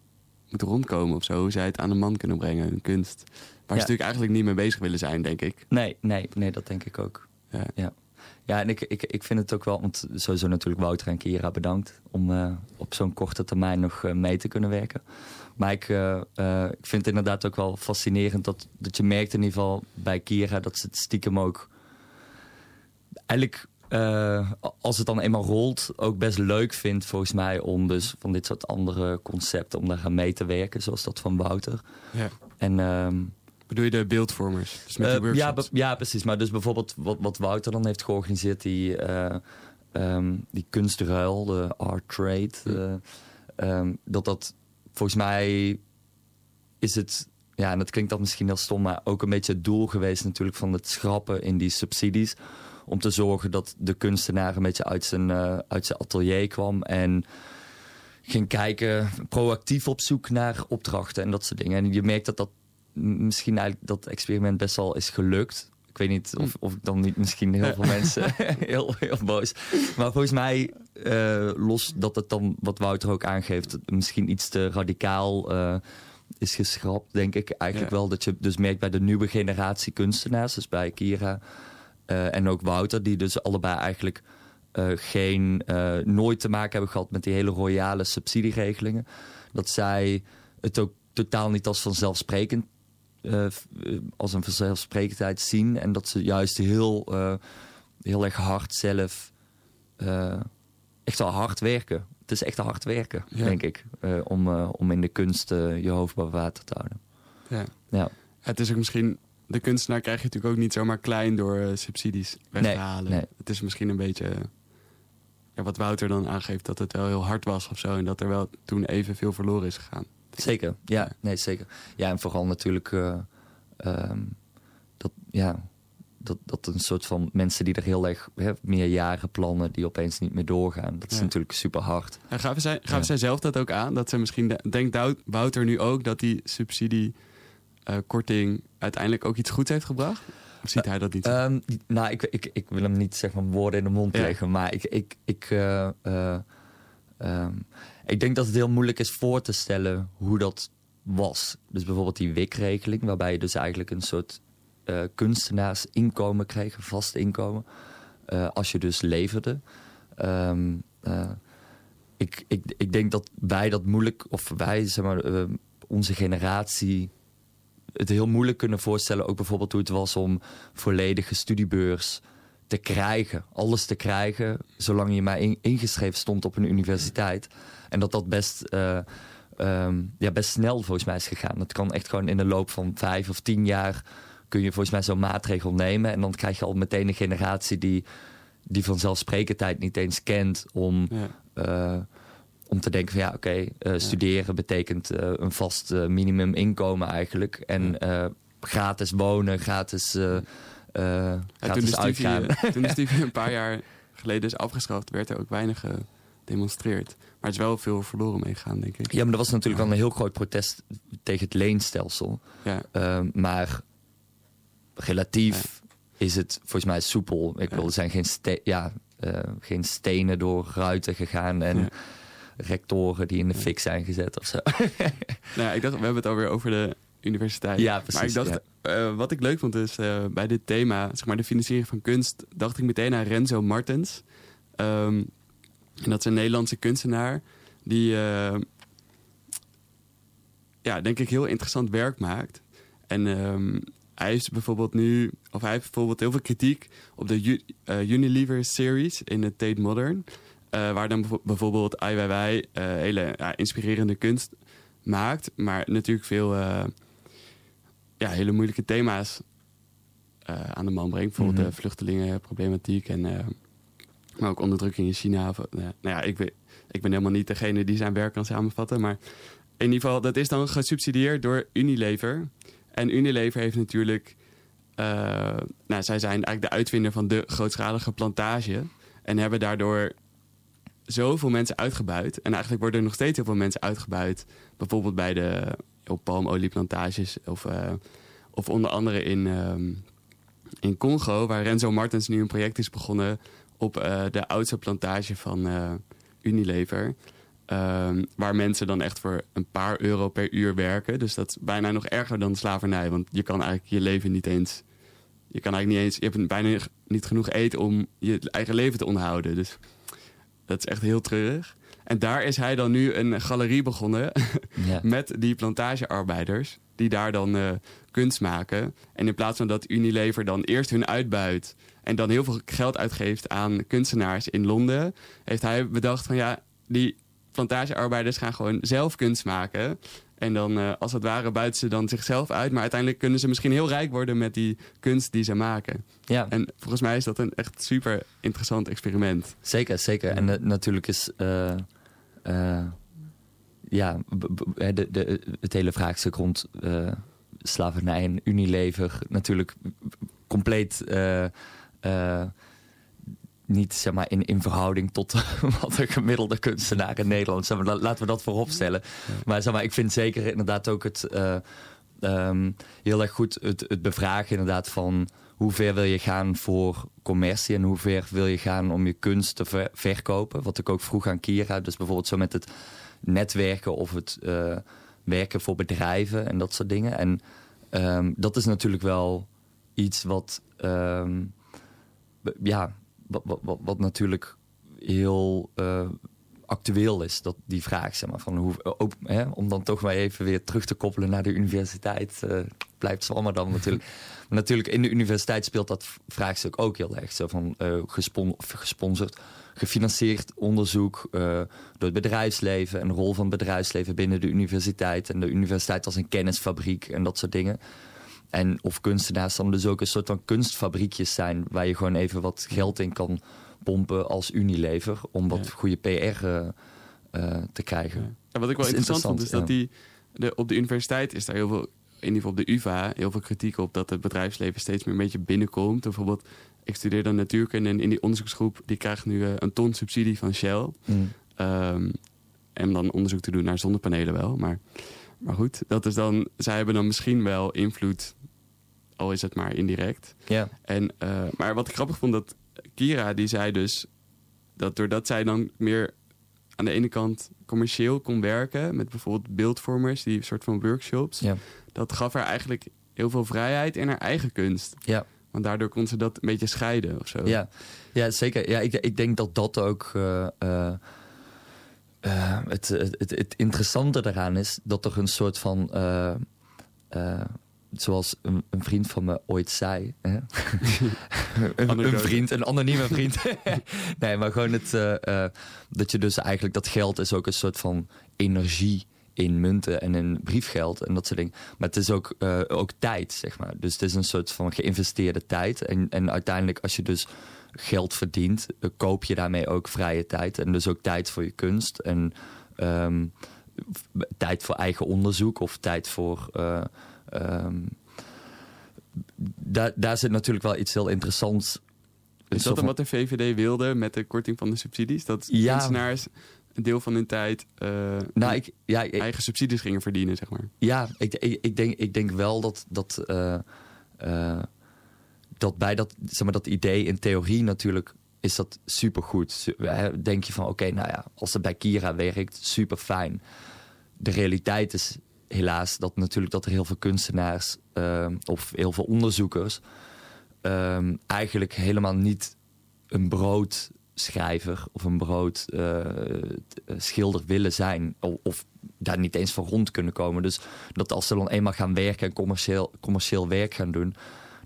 moeten rondkomen of zo. Hoe zij het aan de man kunnen brengen, hun kunst. Waar ze natuurlijk eigenlijk niet mee bezig willen zijn, denk ik. Nee, nee, nee dat denk ik ook. Ja, ja. ja en ik, ik, ik vind het ook wel, want sowieso natuurlijk Wouter en Kira bedankt om uh, op zo'n korte termijn nog uh, mee te kunnen werken. Maar ik, uh, ik vind het inderdaad ook wel fascinerend dat, dat je merkt in ieder geval bij Kira dat ze het stiekem ook eigenlijk uh, als het dan eenmaal rolt, ook best leuk vindt volgens mij om dus van dit soort andere concepten om daar gaan mee te werken, zoals dat van Wouter. Ja. En, um, Bedoel je de beeldvormers? Dus met uh, ja, ja, precies. Maar dus bijvoorbeeld wat, wat Wouter dan heeft georganiseerd, die, uh, um, die kunstruil, de art trade, hm. um, dat dat volgens mij is het ja, en dat klinkt dan misschien heel stom, maar ook een beetje het doel geweest natuurlijk van het schrappen in die subsidies om te zorgen dat de kunstenaar een beetje uit zijn, uh, uit zijn atelier kwam. En ging kijken, proactief op zoek naar opdrachten en dat soort dingen. En je merkt dat dat misschien eigenlijk dat experiment best wel is gelukt. Ik weet niet of, of ik dan niet misschien heel veel mensen heel, heel boos. Maar volgens mij, uh, los dat het dan, wat Wouter ook aangeeft, misschien iets te radicaal uh, is geschrapt, denk ik eigenlijk wel. Dat je dus merkt bij de nieuwe generatie kunstenaars, dus bij Kira uh, en ook Wouter, die dus allebei eigenlijk uh, geen, uh, nooit te maken hebben gehad met die hele royale subsidieregelingen. Dat zij het ook totaal niet als vanzelfsprekend, als een vanzelfsprekendheid zien. En dat ze juist heel, heel erg hard zelf, echt wel hard werken. Het is echt hard werken, denk ik, om, om in de kunst je hoofd boven water te houden. Ja. ja. Het is ook misschien de kunstenaar krijg je natuurlijk ook niet zomaar klein door uh, subsidies weg te halen. Nee. Het is misschien een beetje ja, wat Wouter dan aangeeft, dat het wel heel hard was of zo. En dat er wel toen even veel verloren is gegaan. Zeker, ja, nee, zeker. Ja, en vooral natuurlijk uh, um, dat, ja, dat, dat een soort van mensen die er heel erg hè, meer jaren plannen, die opeens niet meer doorgaan. Dat is natuurlijk super hard. En gaven zij, gaven zij zelf dat ook aan? Dat ze misschien, denkt Wouter nu ook dat die subsidie uh, korting uiteindelijk ook iets goeds heeft gebracht? Of ziet hij dat niet? Um, nou, ik, ik, ik wil hem niet zeg maar woorden in de mond leggen, maar ik, ik, ik, uh, uh, um, ik denk dat het heel moeilijk is voor te stellen hoe dat was. Dus bijvoorbeeld die WIC-regeling, waarbij je dus eigenlijk een soort kunstenaarsinkomen kreeg, een vast inkomen, als je dus leverde. Um, ik, ik, ik denk dat wij dat moeilijk, of wij, zeg maar, onze generatie het heel moeilijk kunnen voorstellen. Ook bijvoorbeeld hoe het was om volledige studiebeurs te krijgen. Alles te krijgen, zolang je maar ingeschreven stond op een universiteit. En dat dat best, uh, um, ja, best snel volgens mij is gegaan. Dat kan echt gewoon in de loop van vijf of tien jaar... kun je volgens mij zo'n maatregel nemen. En dan krijg je al meteen een generatie die die vanzelfsprekendheid niet eens kent om, Ja. eh, om te denken van ja, oké, eh, studeren betekent eh, een vast eh, minimum inkomen eigenlijk. En gratis wonen, gratis, toen, de gratis studie, uitgaan. eh, toen de studie een paar jaar geleden is afgeschaft, werd er ook weinig gedemonstreerd. Maar het is wel veel verloren meegegaan, denk ik. Ja, maar dat was natuurlijk wel een heel groot protest tegen het leenstelsel. Ja, Eh, maar relatief is het volgens mij soepel. Ik wil, er zijn geen, ste ja, geen stenen door ruiten gegaan en Ja. Rectoren die in de fik zijn gezet of zo. nou ik dacht, we hebben het alweer over de universiteit. Ja, precies, Maar ik dacht, eh, wat ik leuk vond is, eh, bij dit thema, zeg maar de financiering van kunst, dacht ik meteen aan Renzo Martens. Ehm, en dat is een Nederlandse kunstenaar die, eh, ja, denk ik heel interessant werk maakt. En ehm, hij is bijvoorbeeld nu, of hij heeft bijvoorbeeld heel veel kritiek op de Unilever series in de Tate Modern. Eh, waar dan bijvo- bijvoorbeeld Ai Weiwei eh hele ja, inspirerende kunst maakt. Maar natuurlijk veel eh, ja, hele moeilijke thema's aan de man brengt. Bijvoorbeeld Mhm. de vluchtelingenproblematiek en maar ook onderdrukking in China. Of, nou ja, ik, weet, ik ben helemaal niet degene die zijn werk kan samenvatten. Maar in ieder geval, dat is dan gesubsidieerd door Unilever. En Unilever heeft natuurlijk... nou, zij zijn eigenlijk de uitvinder van de grootschalige plantage. En hebben daardoor zoveel mensen uitgebuit. En eigenlijk worden er nog steeds heel veel mensen uitgebuit. Bijvoorbeeld bij de palmolieplantages. Of, eh, of onder andere in, ehm, in Congo, waar Renzo Martens nu een project is begonnen op eh, de oudste plantage van eh, Unilever. Ehm, waar mensen dan echt voor een paar euro per uur werken. Dus dat is bijna nog erger dan slavernij. Want je kan eigenlijk je leven niet eens. Je kan eigenlijk niet eens. Je hebt bijna niet genoeg eten om je eigen leven te onderhouden. Dus dat is echt heel treurig. En daar is hij dan nu een galerie begonnen Ja. met die plantagearbeiders. Die daar dan eh, kunst maken. En in plaats van dat Unilever dan eerst hun uitbuit. En dan heel veel geld uitgeeft aan kunstenaars in Londen. Heeft hij bedacht van ja, die plantagearbeiders gaan gewoon zelf kunst maken. En dan eh, als het ware buiten ze dan zichzelf uit. Maar uiteindelijk kunnen ze misschien heel rijk worden met die kunst die ze maken. ja. En volgens mij is dat een echt super interessant experiment. Zeker, zeker. En natuurlijk is. eh, eh, ja, de, de, het hele vraagstuk rond slavernij en Unilever natuurlijk compleet. Niet zeg maar, in, in verhouding tot wat een gemiddelde kunstenaar in Nederland. Zeg maar, la- laten we dat voorop stellen. Maar, zeg maar ik vind zeker inderdaad ook het eh, ehm, heel erg goed het, het bevragen inderdaad van hoe ver wil je gaan voor commercie en hoe ver wil je gaan om je kunst te ver- verkopen. Wat ik ook vroeg aan Kira, dus bijvoorbeeld zo met het netwerken of het eh, werken voor bedrijven en dat soort dingen. En ehm, dat is natuurlijk wel iets wat, ehm, ja, wat, wat, wat, wat natuurlijk heel eh, actueel is, dat die vraag, zeg maar, van hoe, ook, hè, om dan toch maar even weer terug te koppelen naar de universiteit, eh, blijft Zwammerdam natuurlijk. Maar natuurlijk, in de universiteit speelt dat vraagstuk ook heel erg, zo van gespon of gesponsord, gefinancierd onderzoek door het bedrijfsleven en de rol van het bedrijfsleven binnen de universiteit en de universiteit als een kennisfabriek en dat soort dingen. En of kunstenaars dan dus ook een soort van kunstfabriekjes zijn... waar je gewoon even wat geld in kan pompen als Unilever... om wat Ja. goede PR eh, eh, te krijgen. En wat ik wel interessant vond, is dat die, de, op de universiteit is daar heel veel, in ieder geval op de UvA, heel veel kritiek op dat het bedrijfsleven steeds meer een beetje binnenkomt. Bijvoorbeeld, ik studeer dan natuurkunde en in die onderzoeksgroep, die krijgt nu eh, een ton subsidie van Shell. Mm. Ehm, en dan onderzoek te doen naar zonnepanelen wel. Maar, maar goed, dat is dan, zij hebben dan misschien wel invloed, al is het maar indirect. Ja, En, eh, maar wat ik grappig vond, dat Kira die zei dus dat doordat zij dan meer aan de ene kant commercieel kon werken met bijvoorbeeld beeldvormers, die soort van workshops, ja, dat gaf haar eigenlijk heel veel vrijheid in haar eigen kunst. ja. Want daardoor kon ze dat een beetje scheiden of zo. Ja, ja zeker. Ja, ik, ik denk dat dat ook eh, eh, eh, het, het, het, het interessante daaraan is dat er een soort van. eh, eh, zoals een, een vriend van me ooit zei. Hè? een, vriend, een anonieme vriend. nee, maar gewoon het, dat je dus eigenlijk dat geld is ook een soort van energie in munten en in briefgeld en dat soort dingen. Maar het is ook, ook tijd, zeg maar. Dus het is een soort van geïnvesteerde tijd. En, en uiteindelijk, als je dus geld verdient, eh, koop je daarmee ook vrije tijd. En dus ook tijd voor je kunst. En ehm, tijd voor eigen onderzoek of tijd voor. eh, ehm, daar, daar zit natuurlijk wel iets heel interessants. Is dat dan wat de VVD wilde met de korting van de subsidies? Dat Ja. kunstenaars een deel van hun tijd eh, Nou, ik, ja, ik, eigen subsidies gingen verdienen, zeg maar. Ja, ik, ik, ik, denk, ik denk wel dat, dat, dat bij dat, zeg maar, dat idee in theorie natuurlijk is dat supergoed. Denk je van oké, nou ja, als het bij Kira werkt, super fijn. De realiteit is helaas dat natuurlijk dat er heel veel kunstenaars eh, of heel veel onderzoekers ehm, eigenlijk helemaal niet een broodschrijver of een brood eh, schilder willen zijn. Of, of daar niet eens van rond kunnen komen. Dus dat als ze dan eenmaal gaan werken en commercieel, commercieel werk gaan doen,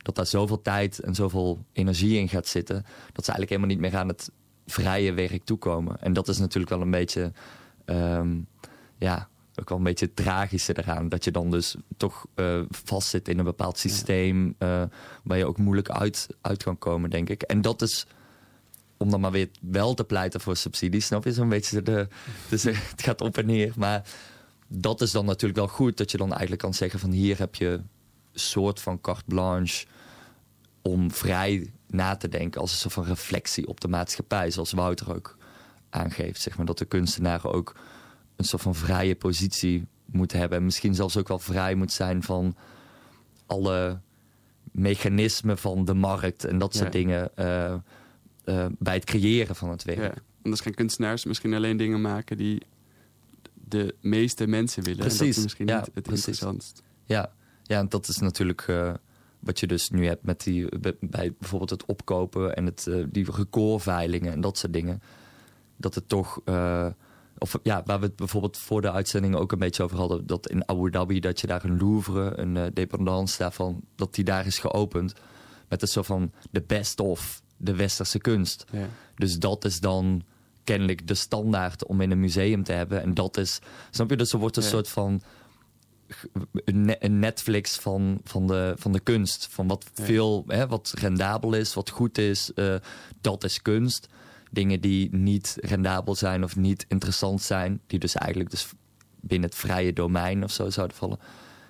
dat daar zoveel tijd en zoveel energie in gaat zitten, dat ze eigenlijk helemaal niet meer aan het vrije werk toekomen. En dat is natuurlijk wel een beetje, ehm, ja, ook wel een beetje het tragische eraan. Dat je dan dus toch eh vastzit in een bepaald systeem eh, waar je ook moeilijk uit, uit kan komen, denk ik. En dat is om dan maar weer wel te pleiten voor subsidies, snap je? Zo'n beetje de, dus het gaat op en neer. Maar dat is dan natuurlijk wel goed, dat je dan eigenlijk kan zeggen van hier heb je soort van carte blanche om vrij na te denken als een soort van reflectie op de maatschappij, zoals Wouter ook aangeeft. Zeg maar, dat de kunstenaar ook een soort van vrije positie moet hebben. En misschien zelfs ook wel vrij moet zijn van alle mechanismen van de markt en dat soort Ja. dingen eh, eh, bij het creëren van het werk. Ja. Anders gaan kunstenaars misschien alleen dingen maken die de meeste mensen willen. En dat Precies, is misschien ja, niet het precies. interessantst. Ja, ja en dat is natuurlijk eh, wat je dus nu hebt met die, bij- bij bijvoorbeeld het opkopen en het, eh, die recordveilingen en dat soort dingen. Dat het toch, eh, of ja, waar we het bijvoorbeeld voor de uitzending ook een beetje over hadden, dat in Abu Dhabi, dat je daar een Louvre, een eh, dependance daarvan, dat die daar is geopend met een soort van de best of de westerse kunst. Ja. Dus dat is dan kennelijk de standaard om in een museum te hebben. En dat is, snap je, dus er wordt een Ja. soort van een ne- een Netflix van, van, de, van de kunst. Van wat Ja. veel, hè, wat rendabel is, wat goed is, eh, dat is kunst. Dingen die niet rendabel zijn of niet interessant zijn, die dus eigenlijk dus binnen het vrije domein of zo zouden vallen.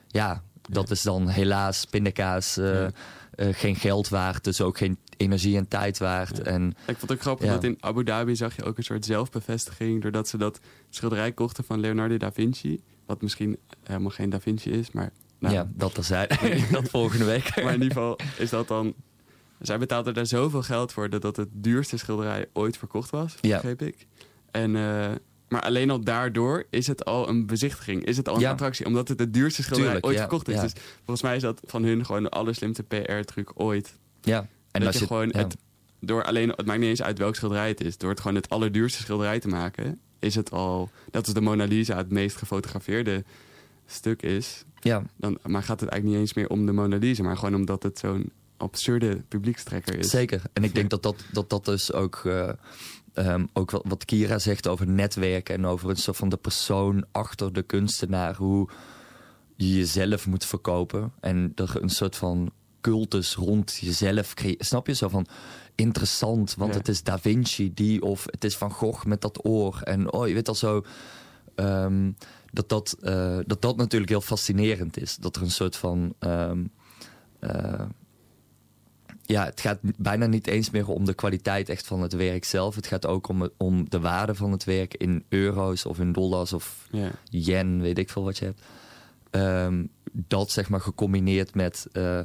Ja, dat is dan helaas pindakaas Ja. eh, geen geld waard, dus ook geen energie en tijd waard. Ja. En Ik vond het ook grappig dat in Abu Dhabi zag je ook een soort zelfbevestiging. Doordat ze dat schilderij kochten van Leonardo da Vinci. Wat misschien helemaal geen da Vinci is, maar... nou, ja, dat er zijn. dat volgende week. Maar in ieder geval is dat dan... Zij betaalden daar zoveel geld voor dat dat het duurste schilderij ooit verkocht was, Ja. begreep ik. En, eh, maar alleen al daardoor is het al een bezichtiging, is het al een Ja. attractie. Omdat het het duurste schilderij Tuurlijk, ooit ja, verkocht is. Dus volgens mij is dat van hun gewoon de allerslimste PR-truc ooit. Ja, En dat als je, je gewoon het... Door alleen, het maakt niet eens uit welk schilderij het is. Door het gewoon het allerduurste schilderij te maken, is het al... Dat is de Mona Lisa, het meest gefotografeerde stuk is. Ja, Dan, maar gaat het eigenlijk niet eens meer om de Mona Lisa, maar gewoon omdat het zo'n absurde publiekstrekker is. Zeker. En ik denk dat dat, dat, dat dus ook, eh, ehm, ook wat, wat Kira zegt over netwerken en over een soort van de persoon achter de kunstenaar, hoe je jezelf moet verkopen en er een soort van cultus rond jezelf creëert. Snap je zo van interessant, want Ja. het is Da Vinci die of het is Van Gogh met dat oor en oh je weet al zo. ehm, dat, dat, eh, dat dat natuurlijk heel fascinerend is. Dat er een soort van ehm, eh, ja, het gaat bijna niet eens meer om de kwaliteit echt van het werk zelf. Het gaat ook om, om de waarde van het werk in euro's of in dollars of Ja. yen, weet ik veel wat je hebt. Ehm, dat zeg maar gecombineerd met eh,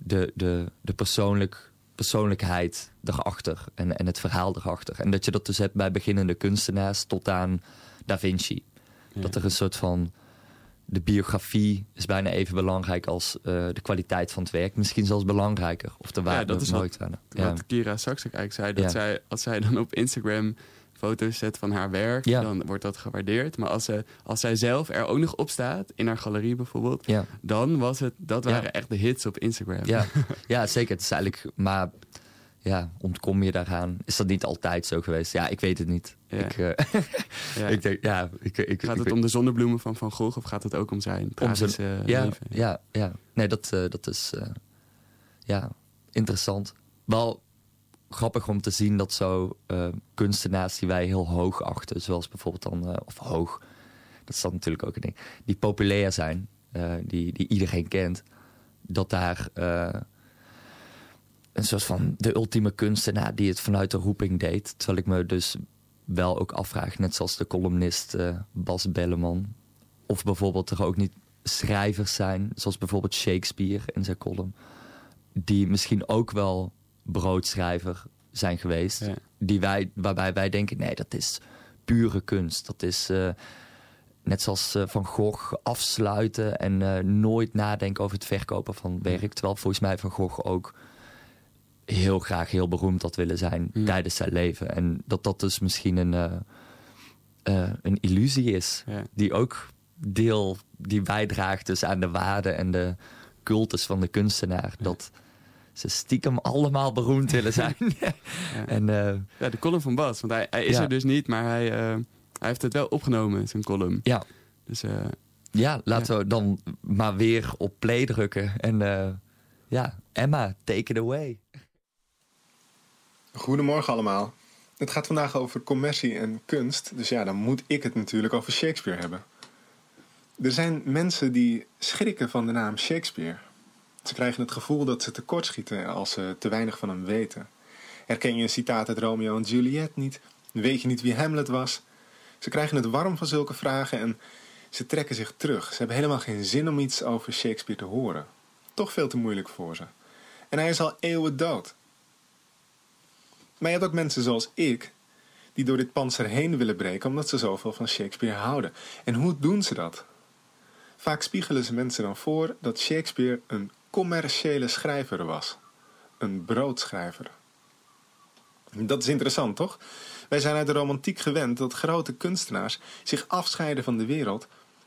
de, de, de persoonlijk, persoonlijkheid erachter en, en het verhaal erachter. En dat je dat dus hebt bij beginnende kunstenaars tot aan Da Vinci. Ja. Dat er een soort van. De biografie is bijna even belangrijk als eh, de kwaliteit van het werk. Misschien zelfs belangrijker. Of de waarde. dat is nooit wat- waarde. Ja. Wat Kira straks ook eigenlijk zei, dat Ja. zij, als zij dan op Instagram foto's zet van haar werk, Ja. dan wordt dat gewaardeerd. Maar als, ze, als zij zelf er ook nog op staat, in haar galerie bijvoorbeeld, Ja. dan was het, dat Ja. waren echt de hits op Instagram. Ja. ja, zeker. Het is eigenlijk. Maar ja, ontkom je daaraan? Is dat niet altijd zo geweest? Ja, ik weet het niet. Ja. Ik, eh, Ja. ik denk, ja, ik, ik, Gaat het om de zonnebloemen van Van Gogh of gaat het ook om zijn Om tragische zijn- eh, ja, leven? Ja, ja. Nee, dat, eh, dat is eh, ja, interessant. Wel grappig om te zien dat zo eh, kunstenaars die wij heel hoog achten, zoals bijvoorbeeld dan, eh, of hoog, dat is dan natuurlijk ook een ding, die populair zijn, eh, die, die iedereen kent, dat daar een soort van de ultieme kunstenaar die het vanuit de roeping deed. Terwijl ik me dus wel ook afvraag, net zoals de columnist Bas Belleman, of bijvoorbeeld er ook niet schrijvers zijn, zoals bijvoorbeeld Shakespeare in zijn column, die misschien ook wel broodschrijver zijn geweest, Ja. die wij, waarbij wij denken, nee, dat is pure kunst. Dat is eh, net zoals eh, Van Gogh afsluiten en eh, nooit nadenken over het verkopen van werk. Terwijl volgens mij Van Gogh ook heel graag heel beroemd had willen zijn tijdens zijn leven. En dat dat dus misschien een, een illusie is. Ja. Die ook deel, die bijdraagt dus aan de waarde en de cultus van de kunstenaar. Dat ze stiekem allemaal beroemd willen zijn. En eh, Ja, de column van Bas. Want hij, hij is Ja. er dus niet, maar hij, eh, hij heeft het wel opgenomen, zijn column. ja, Dus eh, ja, laten we dan maar weer op play drukken. En eh, ja, Emma, take it away. Goedemorgen allemaal. Het gaat vandaag over commercie en kunst, dus ja, dan moet ik het natuurlijk over Shakespeare hebben. Er zijn mensen die schrikken van de naam Shakespeare. Ze krijgen het gevoel dat ze tekortschieten als ze te weinig van hem weten. Herken je een citaat uit Romeo en Juliet niet? Weet je niet wie Hamlet was? Ze krijgen het warm van zulke vragen en ze trekken zich terug. Ze hebben helemaal geen zin om iets over Shakespeare te horen. Toch veel te moeilijk voor ze. En hij is al eeuwen dood. Maar je hebt ook mensen zoals ik, die door dit panzer heen willen breken omdat ze zoveel van Shakespeare houden. En hoe doen ze dat? Vaak spiegelen ze mensen dan voor dat Shakespeare een commerciële schrijver was. Een broodschrijver. Dat is interessant, toch? Wij zijn uit de romantiek gewend dat grote kunstenaars zich afscheiden van de wereld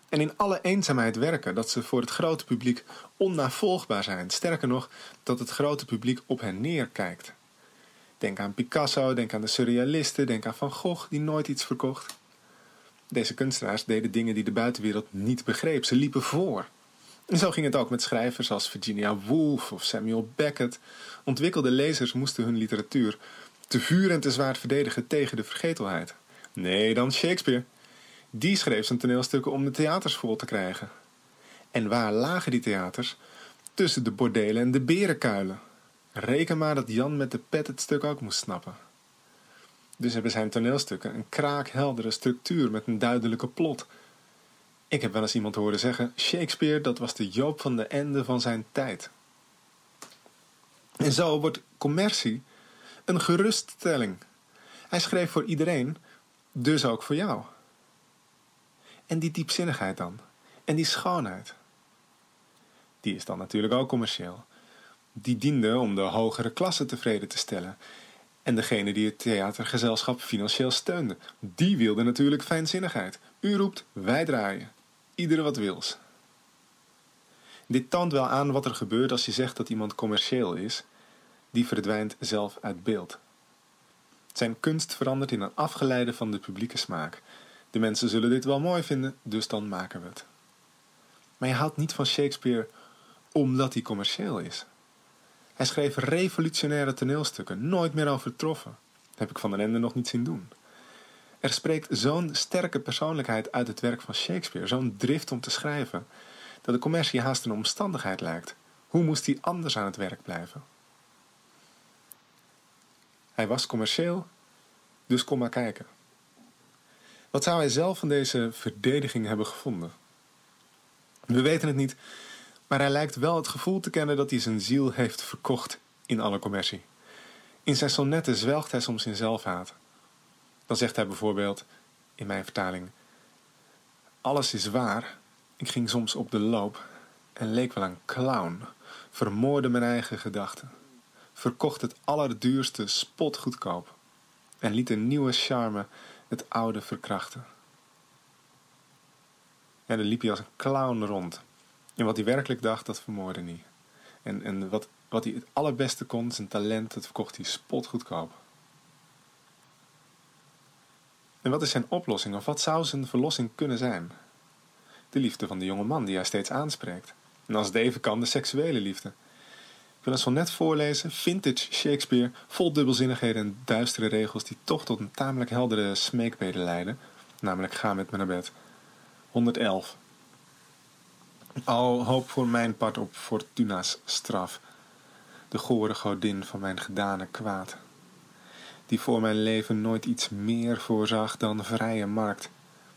en in alle eenzaamheid werken, dat ze voor het grote publiek onnavolgbaar zijn. Sterker nog, dat het grote publiek op hen neerkijkt. Denk aan Picasso, denk aan de surrealisten, denk aan Van Gogh, die nooit iets verkocht. Deze kunstenaars deden dingen die de buitenwereld niet begreep. Ze liepen voor. Zo ging het ook met schrijvers als Virginia Woolf of Samuel Beckett. Ontwikkelde lezers moesten hun literatuur te vuur en te zwaard verdedigen tegen de vergetelheid. Nee, dan Shakespeare. Die schreef zijn toneelstukken om de theaters vol te krijgen. En waar lagen die theaters? Tussen de bordelen en de berenkuilen. Reken maar dat Jan met de pet het stuk ook moest snappen. Dus hebben zijn toneelstukken een kraakheldere structuur met een duidelijke plot. Ik heb wel eens iemand horen zeggen: Shakespeare, dat was de Joop van de Ende van zijn tijd. En zo wordt commercie een geruststelling. Hij schreef voor iedereen, dus ook voor jou. En die diepzinnigheid dan, en die schoonheid, die is dan natuurlijk ook commercieel. Die diende om de hogere klasse tevreden te stellen. En degene die het theatergezelschap financieel steunde, die wilde natuurlijk fijnzinnigheid. U roept, wij draaien. Iedere wat wils. Dit toont wel aan wat er gebeurt als je zegt dat iemand commercieel is. Die verdwijnt zelf uit beeld. Zijn kunst verandert in een afgeleide van de publieke smaak. De mensen zullen dit wel mooi vinden, dus dan maken we het. Maar je houdt niet van Shakespeare omdat hij commercieel is. Hij schreef revolutionaire toneelstukken, nooit meer overtroffen. Dat heb ik van den Ende nog niet zien doen. Er spreekt zo'n sterke persoonlijkheid uit het werk van Shakespeare, zo'n drift om te schrijven, dat de commercie haast een omstandigheid lijkt. Hoe moest hij anders aan het werk blijven? Hij was commercieel, dus kom maar kijken. Wat zou hij zelf van deze verdediging hebben gevonden? We weten het niet, maar hij lijkt wel het gevoel te kennen dat hij zijn ziel heeft verkocht in alle commercie. In zijn sonnetten zwelgt hij soms in zelfhaat. Dan zegt hij bijvoorbeeld, in mijn vertaling: Alles is waar. Ik ging soms op de loop en leek wel een clown. Vermoorde mijn eigen gedachten. Verkocht het allerduurste spotgoedkoop. En liet een nieuwe charme het oude verkrachten. En dan liep hij als een clown rond. En wat hij werkelijk dacht, dat vermoorde niet. En, en wat wat hij het allerbeste kon, zijn talent, dat verkocht hij spotgoedkoop. En wat is zijn oplossing of wat zou zijn verlossing kunnen zijn? De liefde van de jonge man die hij steeds aanspreekt. En als het even kan, de seksuele liefde. Ik wil een sonnet voorlezen, vintage Shakespeare, vol dubbelzinnigheden en duistere regels die toch tot een tamelijk heldere smeekbede leiden, namelijk ga met me naar bed. 111. Al hoop voor mijn part op Fortuna's straf, de gore godin van mijn gedane kwaad, die voor mijn leven nooit iets meer voorzag dan vrije markt,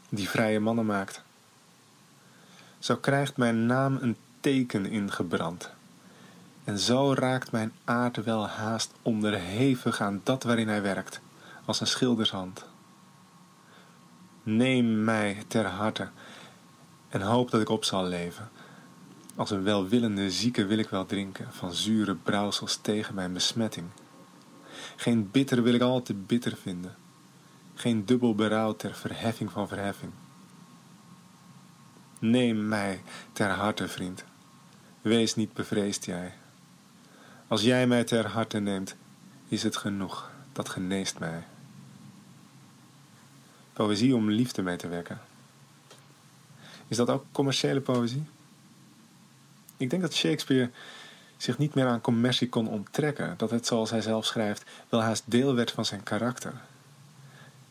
die vrije mannen maakt. Zo krijgt mijn naam een teken ingebrand. En zo raakt mijn aard wel haast onderhevig aan dat waarin hij werkt, als een schildershand. Neem mij ter harte en hoop dat ik op zal leven. Als een welwillende zieke wil ik wel drinken van zure brouwsels tegen mijn besmetting. Geen bitter wil ik al te bitter vinden, geen dubbel berouw ter verheffing van verheffing. Neem mij ter harte, vriend. Wees niet bevreesd jij. Als jij mij ter harte neemt, is het genoeg. Dat geneest mij. Poëzie om liefde mee te wekken. Is dat ook commerciële poëzie? Ik denk dat Shakespeare zich niet meer aan commercie kon onttrekken. Dat het, zoals hij zelf schrijft, wel haast deel werd van zijn karakter.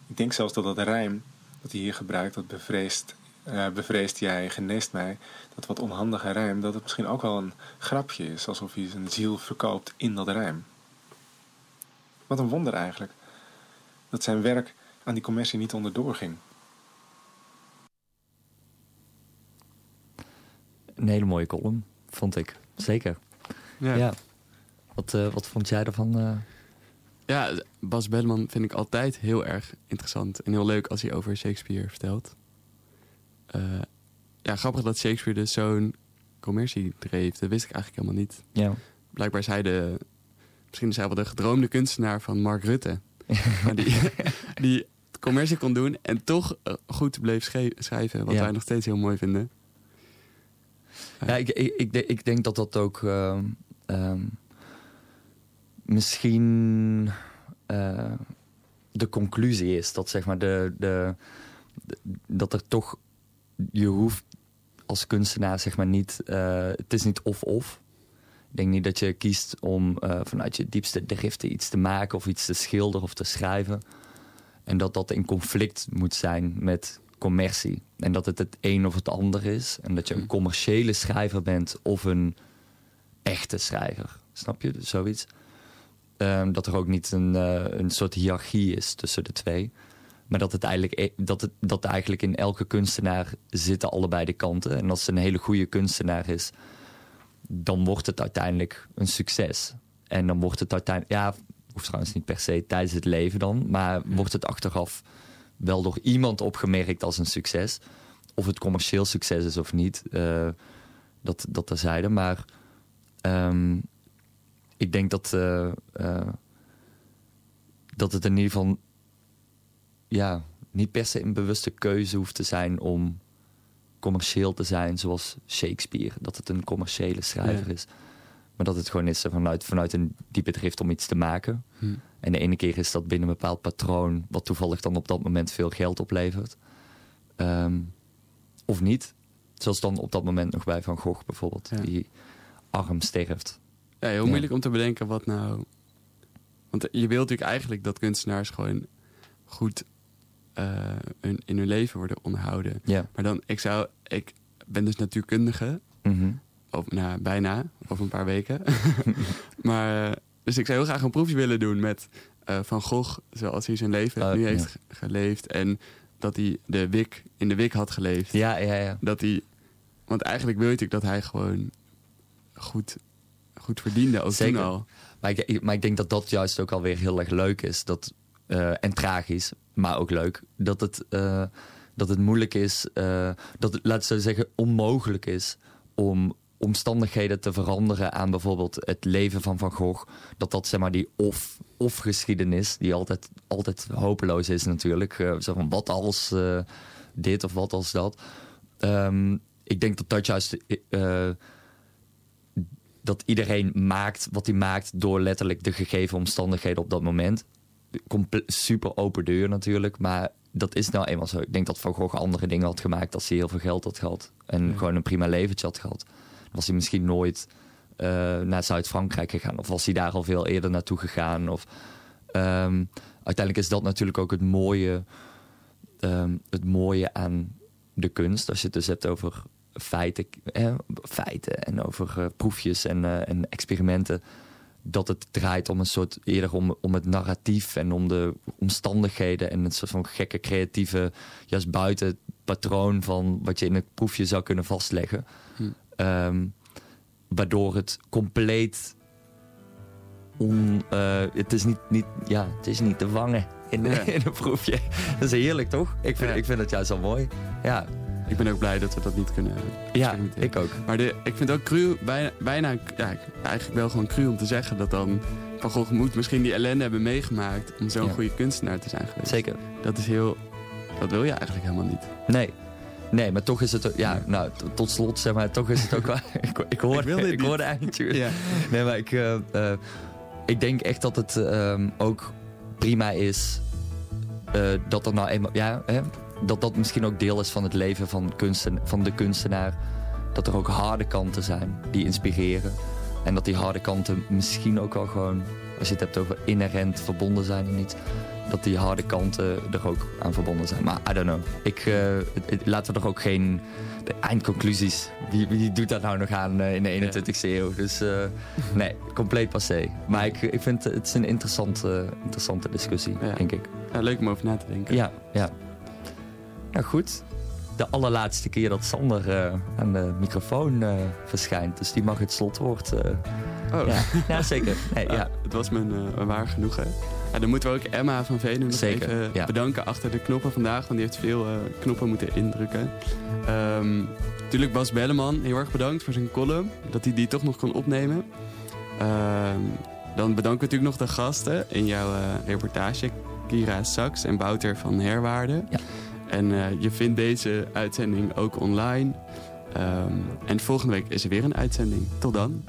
Ik denk zelfs dat dat rijm dat hij hier gebruikt, dat bevreesd uh, jij, geneest mij, dat wat onhandige rijm, dat het misschien ook wel een grapje is, alsof hij zijn ziel verkoopt in dat rijm. Wat een wonder eigenlijk, dat zijn werk aan die commercie niet onderdoor ging. Een hele mooie column, vond ik. Zeker. Ja. ja. Wat, uh, wat vond jij ervan? Uh... Ja, Bas Belleman vind ik altijd heel erg interessant en heel leuk als hij over Shakespeare vertelt. Uh, ja, grappig dat Shakespeare dus zo'n commercie dreef. Dat wist ik eigenlijk helemaal niet. Ja. Blijkbaar is hij de, misschien is hij wel de gedroomde kunstenaar van Mark Rutte. die, die commercie kon doen en toch eh, goed bleef schrijven. Wat wij nog steeds heel mooi vinden. Ja, ik, ik, ik, denk dat dat ook uh, misschien uh, de conclusie is. Dat zeg maar de, de, dat er toch je hoeft als kunstenaar zeg maar niet... Uh, het is niet of-of. Ik denk niet dat je kiest om uh, vanuit je diepste driften iets te maken... of iets te schilderen of te schrijven. En dat dat in conflict moet zijn met commercie. En dat het het een of het ander is. En dat je een hm. commerciële schrijver bent of een echte schrijver. Snap je? Zoiets. Um, dat er ook niet een, uh, een soort hiërarchie is tussen de twee. Maar dat het eigenlijk, e- dat het, dat eigenlijk in elke kunstenaar zitten allebei de kanten. En als het een hele goede kunstenaar is, dan wordt het uiteindelijk een succes. En dan wordt het uiteindelijk, ja, hoeft trouwens niet per se tijdens het leven dan, maar wordt het achteraf wel door iemand opgemerkt als een succes. Of het commercieel succes is of niet, uh, dat, dat terzijde. Maar um, ik denk dat, uh, uh, dat het in ieder geval ja, niet per se een bewuste keuze hoeft te zijn om commercieel te zijn, zoals Shakespeare. Dat het een commerciële schrijver is. Maar dat het gewoon is vanuit, vanuit een diepe drift om iets te maken. Hm. En de ene keer is dat binnen een bepaald patroon, wat toevallig dan op dat moment veel geld oplevert. Ehm, of niet. Zoals dan op dat moment nog bij Van Gogh bijvoorbeeld, die arm sterft. Ja, heel moeilijk om te bedenken wat nou. Want je wilt natuurlijk eigenlijk dat kunstenaars gewoon goed uh, in hun leven worden onderhouden. Ja. Maar dan, ik zou, ik ben dus natuurkundige. Mm Of, nou, bijna, over een paar weken. maar, dus ik zou heel graag een proefje willen doen met uh, Van Gogh, zoals hij zijn leven uh, nu heeft geleefd. En dat hij de wik in de wik had geleefd. Ja, ja, ja. Dat hij, want eigenlijk wil je natuurlijk dat hij gewoon goed, goed verdiende, ook Zeker. toen al. Maar ik, maar ik denk dat dat juist ook alweer heel erg leuk is. Dat, uh, en tragisch maar ook leuk. Dat het, uh, dat het moeilijk is, uh, dat het, laten we zeggen, onmogelijk is om omstandigheden te veranderen aan bijvoorbeeld het leven van Van Gogh. Dat dat zeg maar die of, of geschiedenis, die altijd, altijd hopeloos is natuurlijk. Zo van wat als dit of wat als dat. Um, ik denk dat dat juist dat iedereen maakt wat hij maakt door letterlijk de gegeven omstandigheden op dat moment. Comple super open deur natuurlijk, maar dat is nou eenmaal zo. Ik denk dat Van Gogh andere dingen had gemaakt als hij heel veel geld had gehad. En gewoon een prima leventje had gehad. Was hij misschien nooit uh, naar Zuid-Frankrijk gegaan. Of was hij daar al veel eerder naartoe gegaan. Of, um, uiteindelijk is dat natuurlijk ook het mooie, um, het mooie aan de kunst. Als je het dus hebt over feiten, eh, feiten en over uh, proefjes en, uh, en experimenten dat het draait om een soort eerder om, om het narratief en om de omstandigheden en een soort van gekke creatieve, juist buiten het patroon van wat je in het proefje zou kunnen vastleggen. Hm. Um, waardoor het compleet on, uh, het is niet, niet, ja, het is niet te vangen in, ja. in een proefje. Dat is heerlijk, toch? Ik vind, ja. ik vind het juist wel mooi. Ja. Ik ben ook blij dat we dat niet kunnen Ja, ik ook. Maar de, ik vind het ook cru, bijna, bijna ja, eigenlijk wel gewoon cru om te zeggen dat dan Van Gogh moet misschien die ellende hebben meegemaakt om zo'n ja. goede kunstenaar te zijn geweest. Zeker. Dat is heel, dat wil je eigenlijk helemaal niet. Nee. Nee, maar toch is het, ja, nou, tot slot zeg maar, toch is het ook wel, ik, ik hoorde, ik, ik hoorde eigenlijk ja. Nee, maar ik, uh, uh, ik denk echt dat het uh, ook prima is dat er nou eenmaal, ja, hè, dat dat misschien ook deel is van het leven van, kunsten, van de kunstenaar. Dat er ook harde kanten zijn die inspireren. En dat die harde kanten misschien ook wel gewoon, als je het hebt over inherent verbonden zijn of niet, dat die harde kanten er ook aan verbonden zijn. Maar I don't know. Ik, uh, laten we er ook geen de eindconclusies. Wie, wie doet dat nou nog aan uh, in de 21ste eeuw? Dus uh, nee, compleet passé. Maar ik, ik vind het is een interessante, interessante discussie, ja. denk ik. Ja, leuk om over na te denken. Ja, ja. Nou goed, de allerlaatste keer dat Sander uh, aan de microfoon uh, verschijnt. Dus die mag het slotwoord. Uh, oh. Ja, ja zeker. Nee, ja. Het was mijn waar genoegen. Ja, dan moeten we ook Emma van Venen nog zeker, even ja. bedanken achter de knoppen vandaag. Want die heeft veel knoppen moeten indrukken. Um, natuurlijk Bas Belleman, heel erg bedankt voor zijn column. Dat hij die toch nog kon opnemen. Um, dan bedanken we natuurlijk nog de gasten in jouw reportage. Kira Saks en Wouter van Herwaarde. Ja. En uh, je vindt deze uitzending ook online. Um, en volgende week is er weer een uitzending. Tot dan.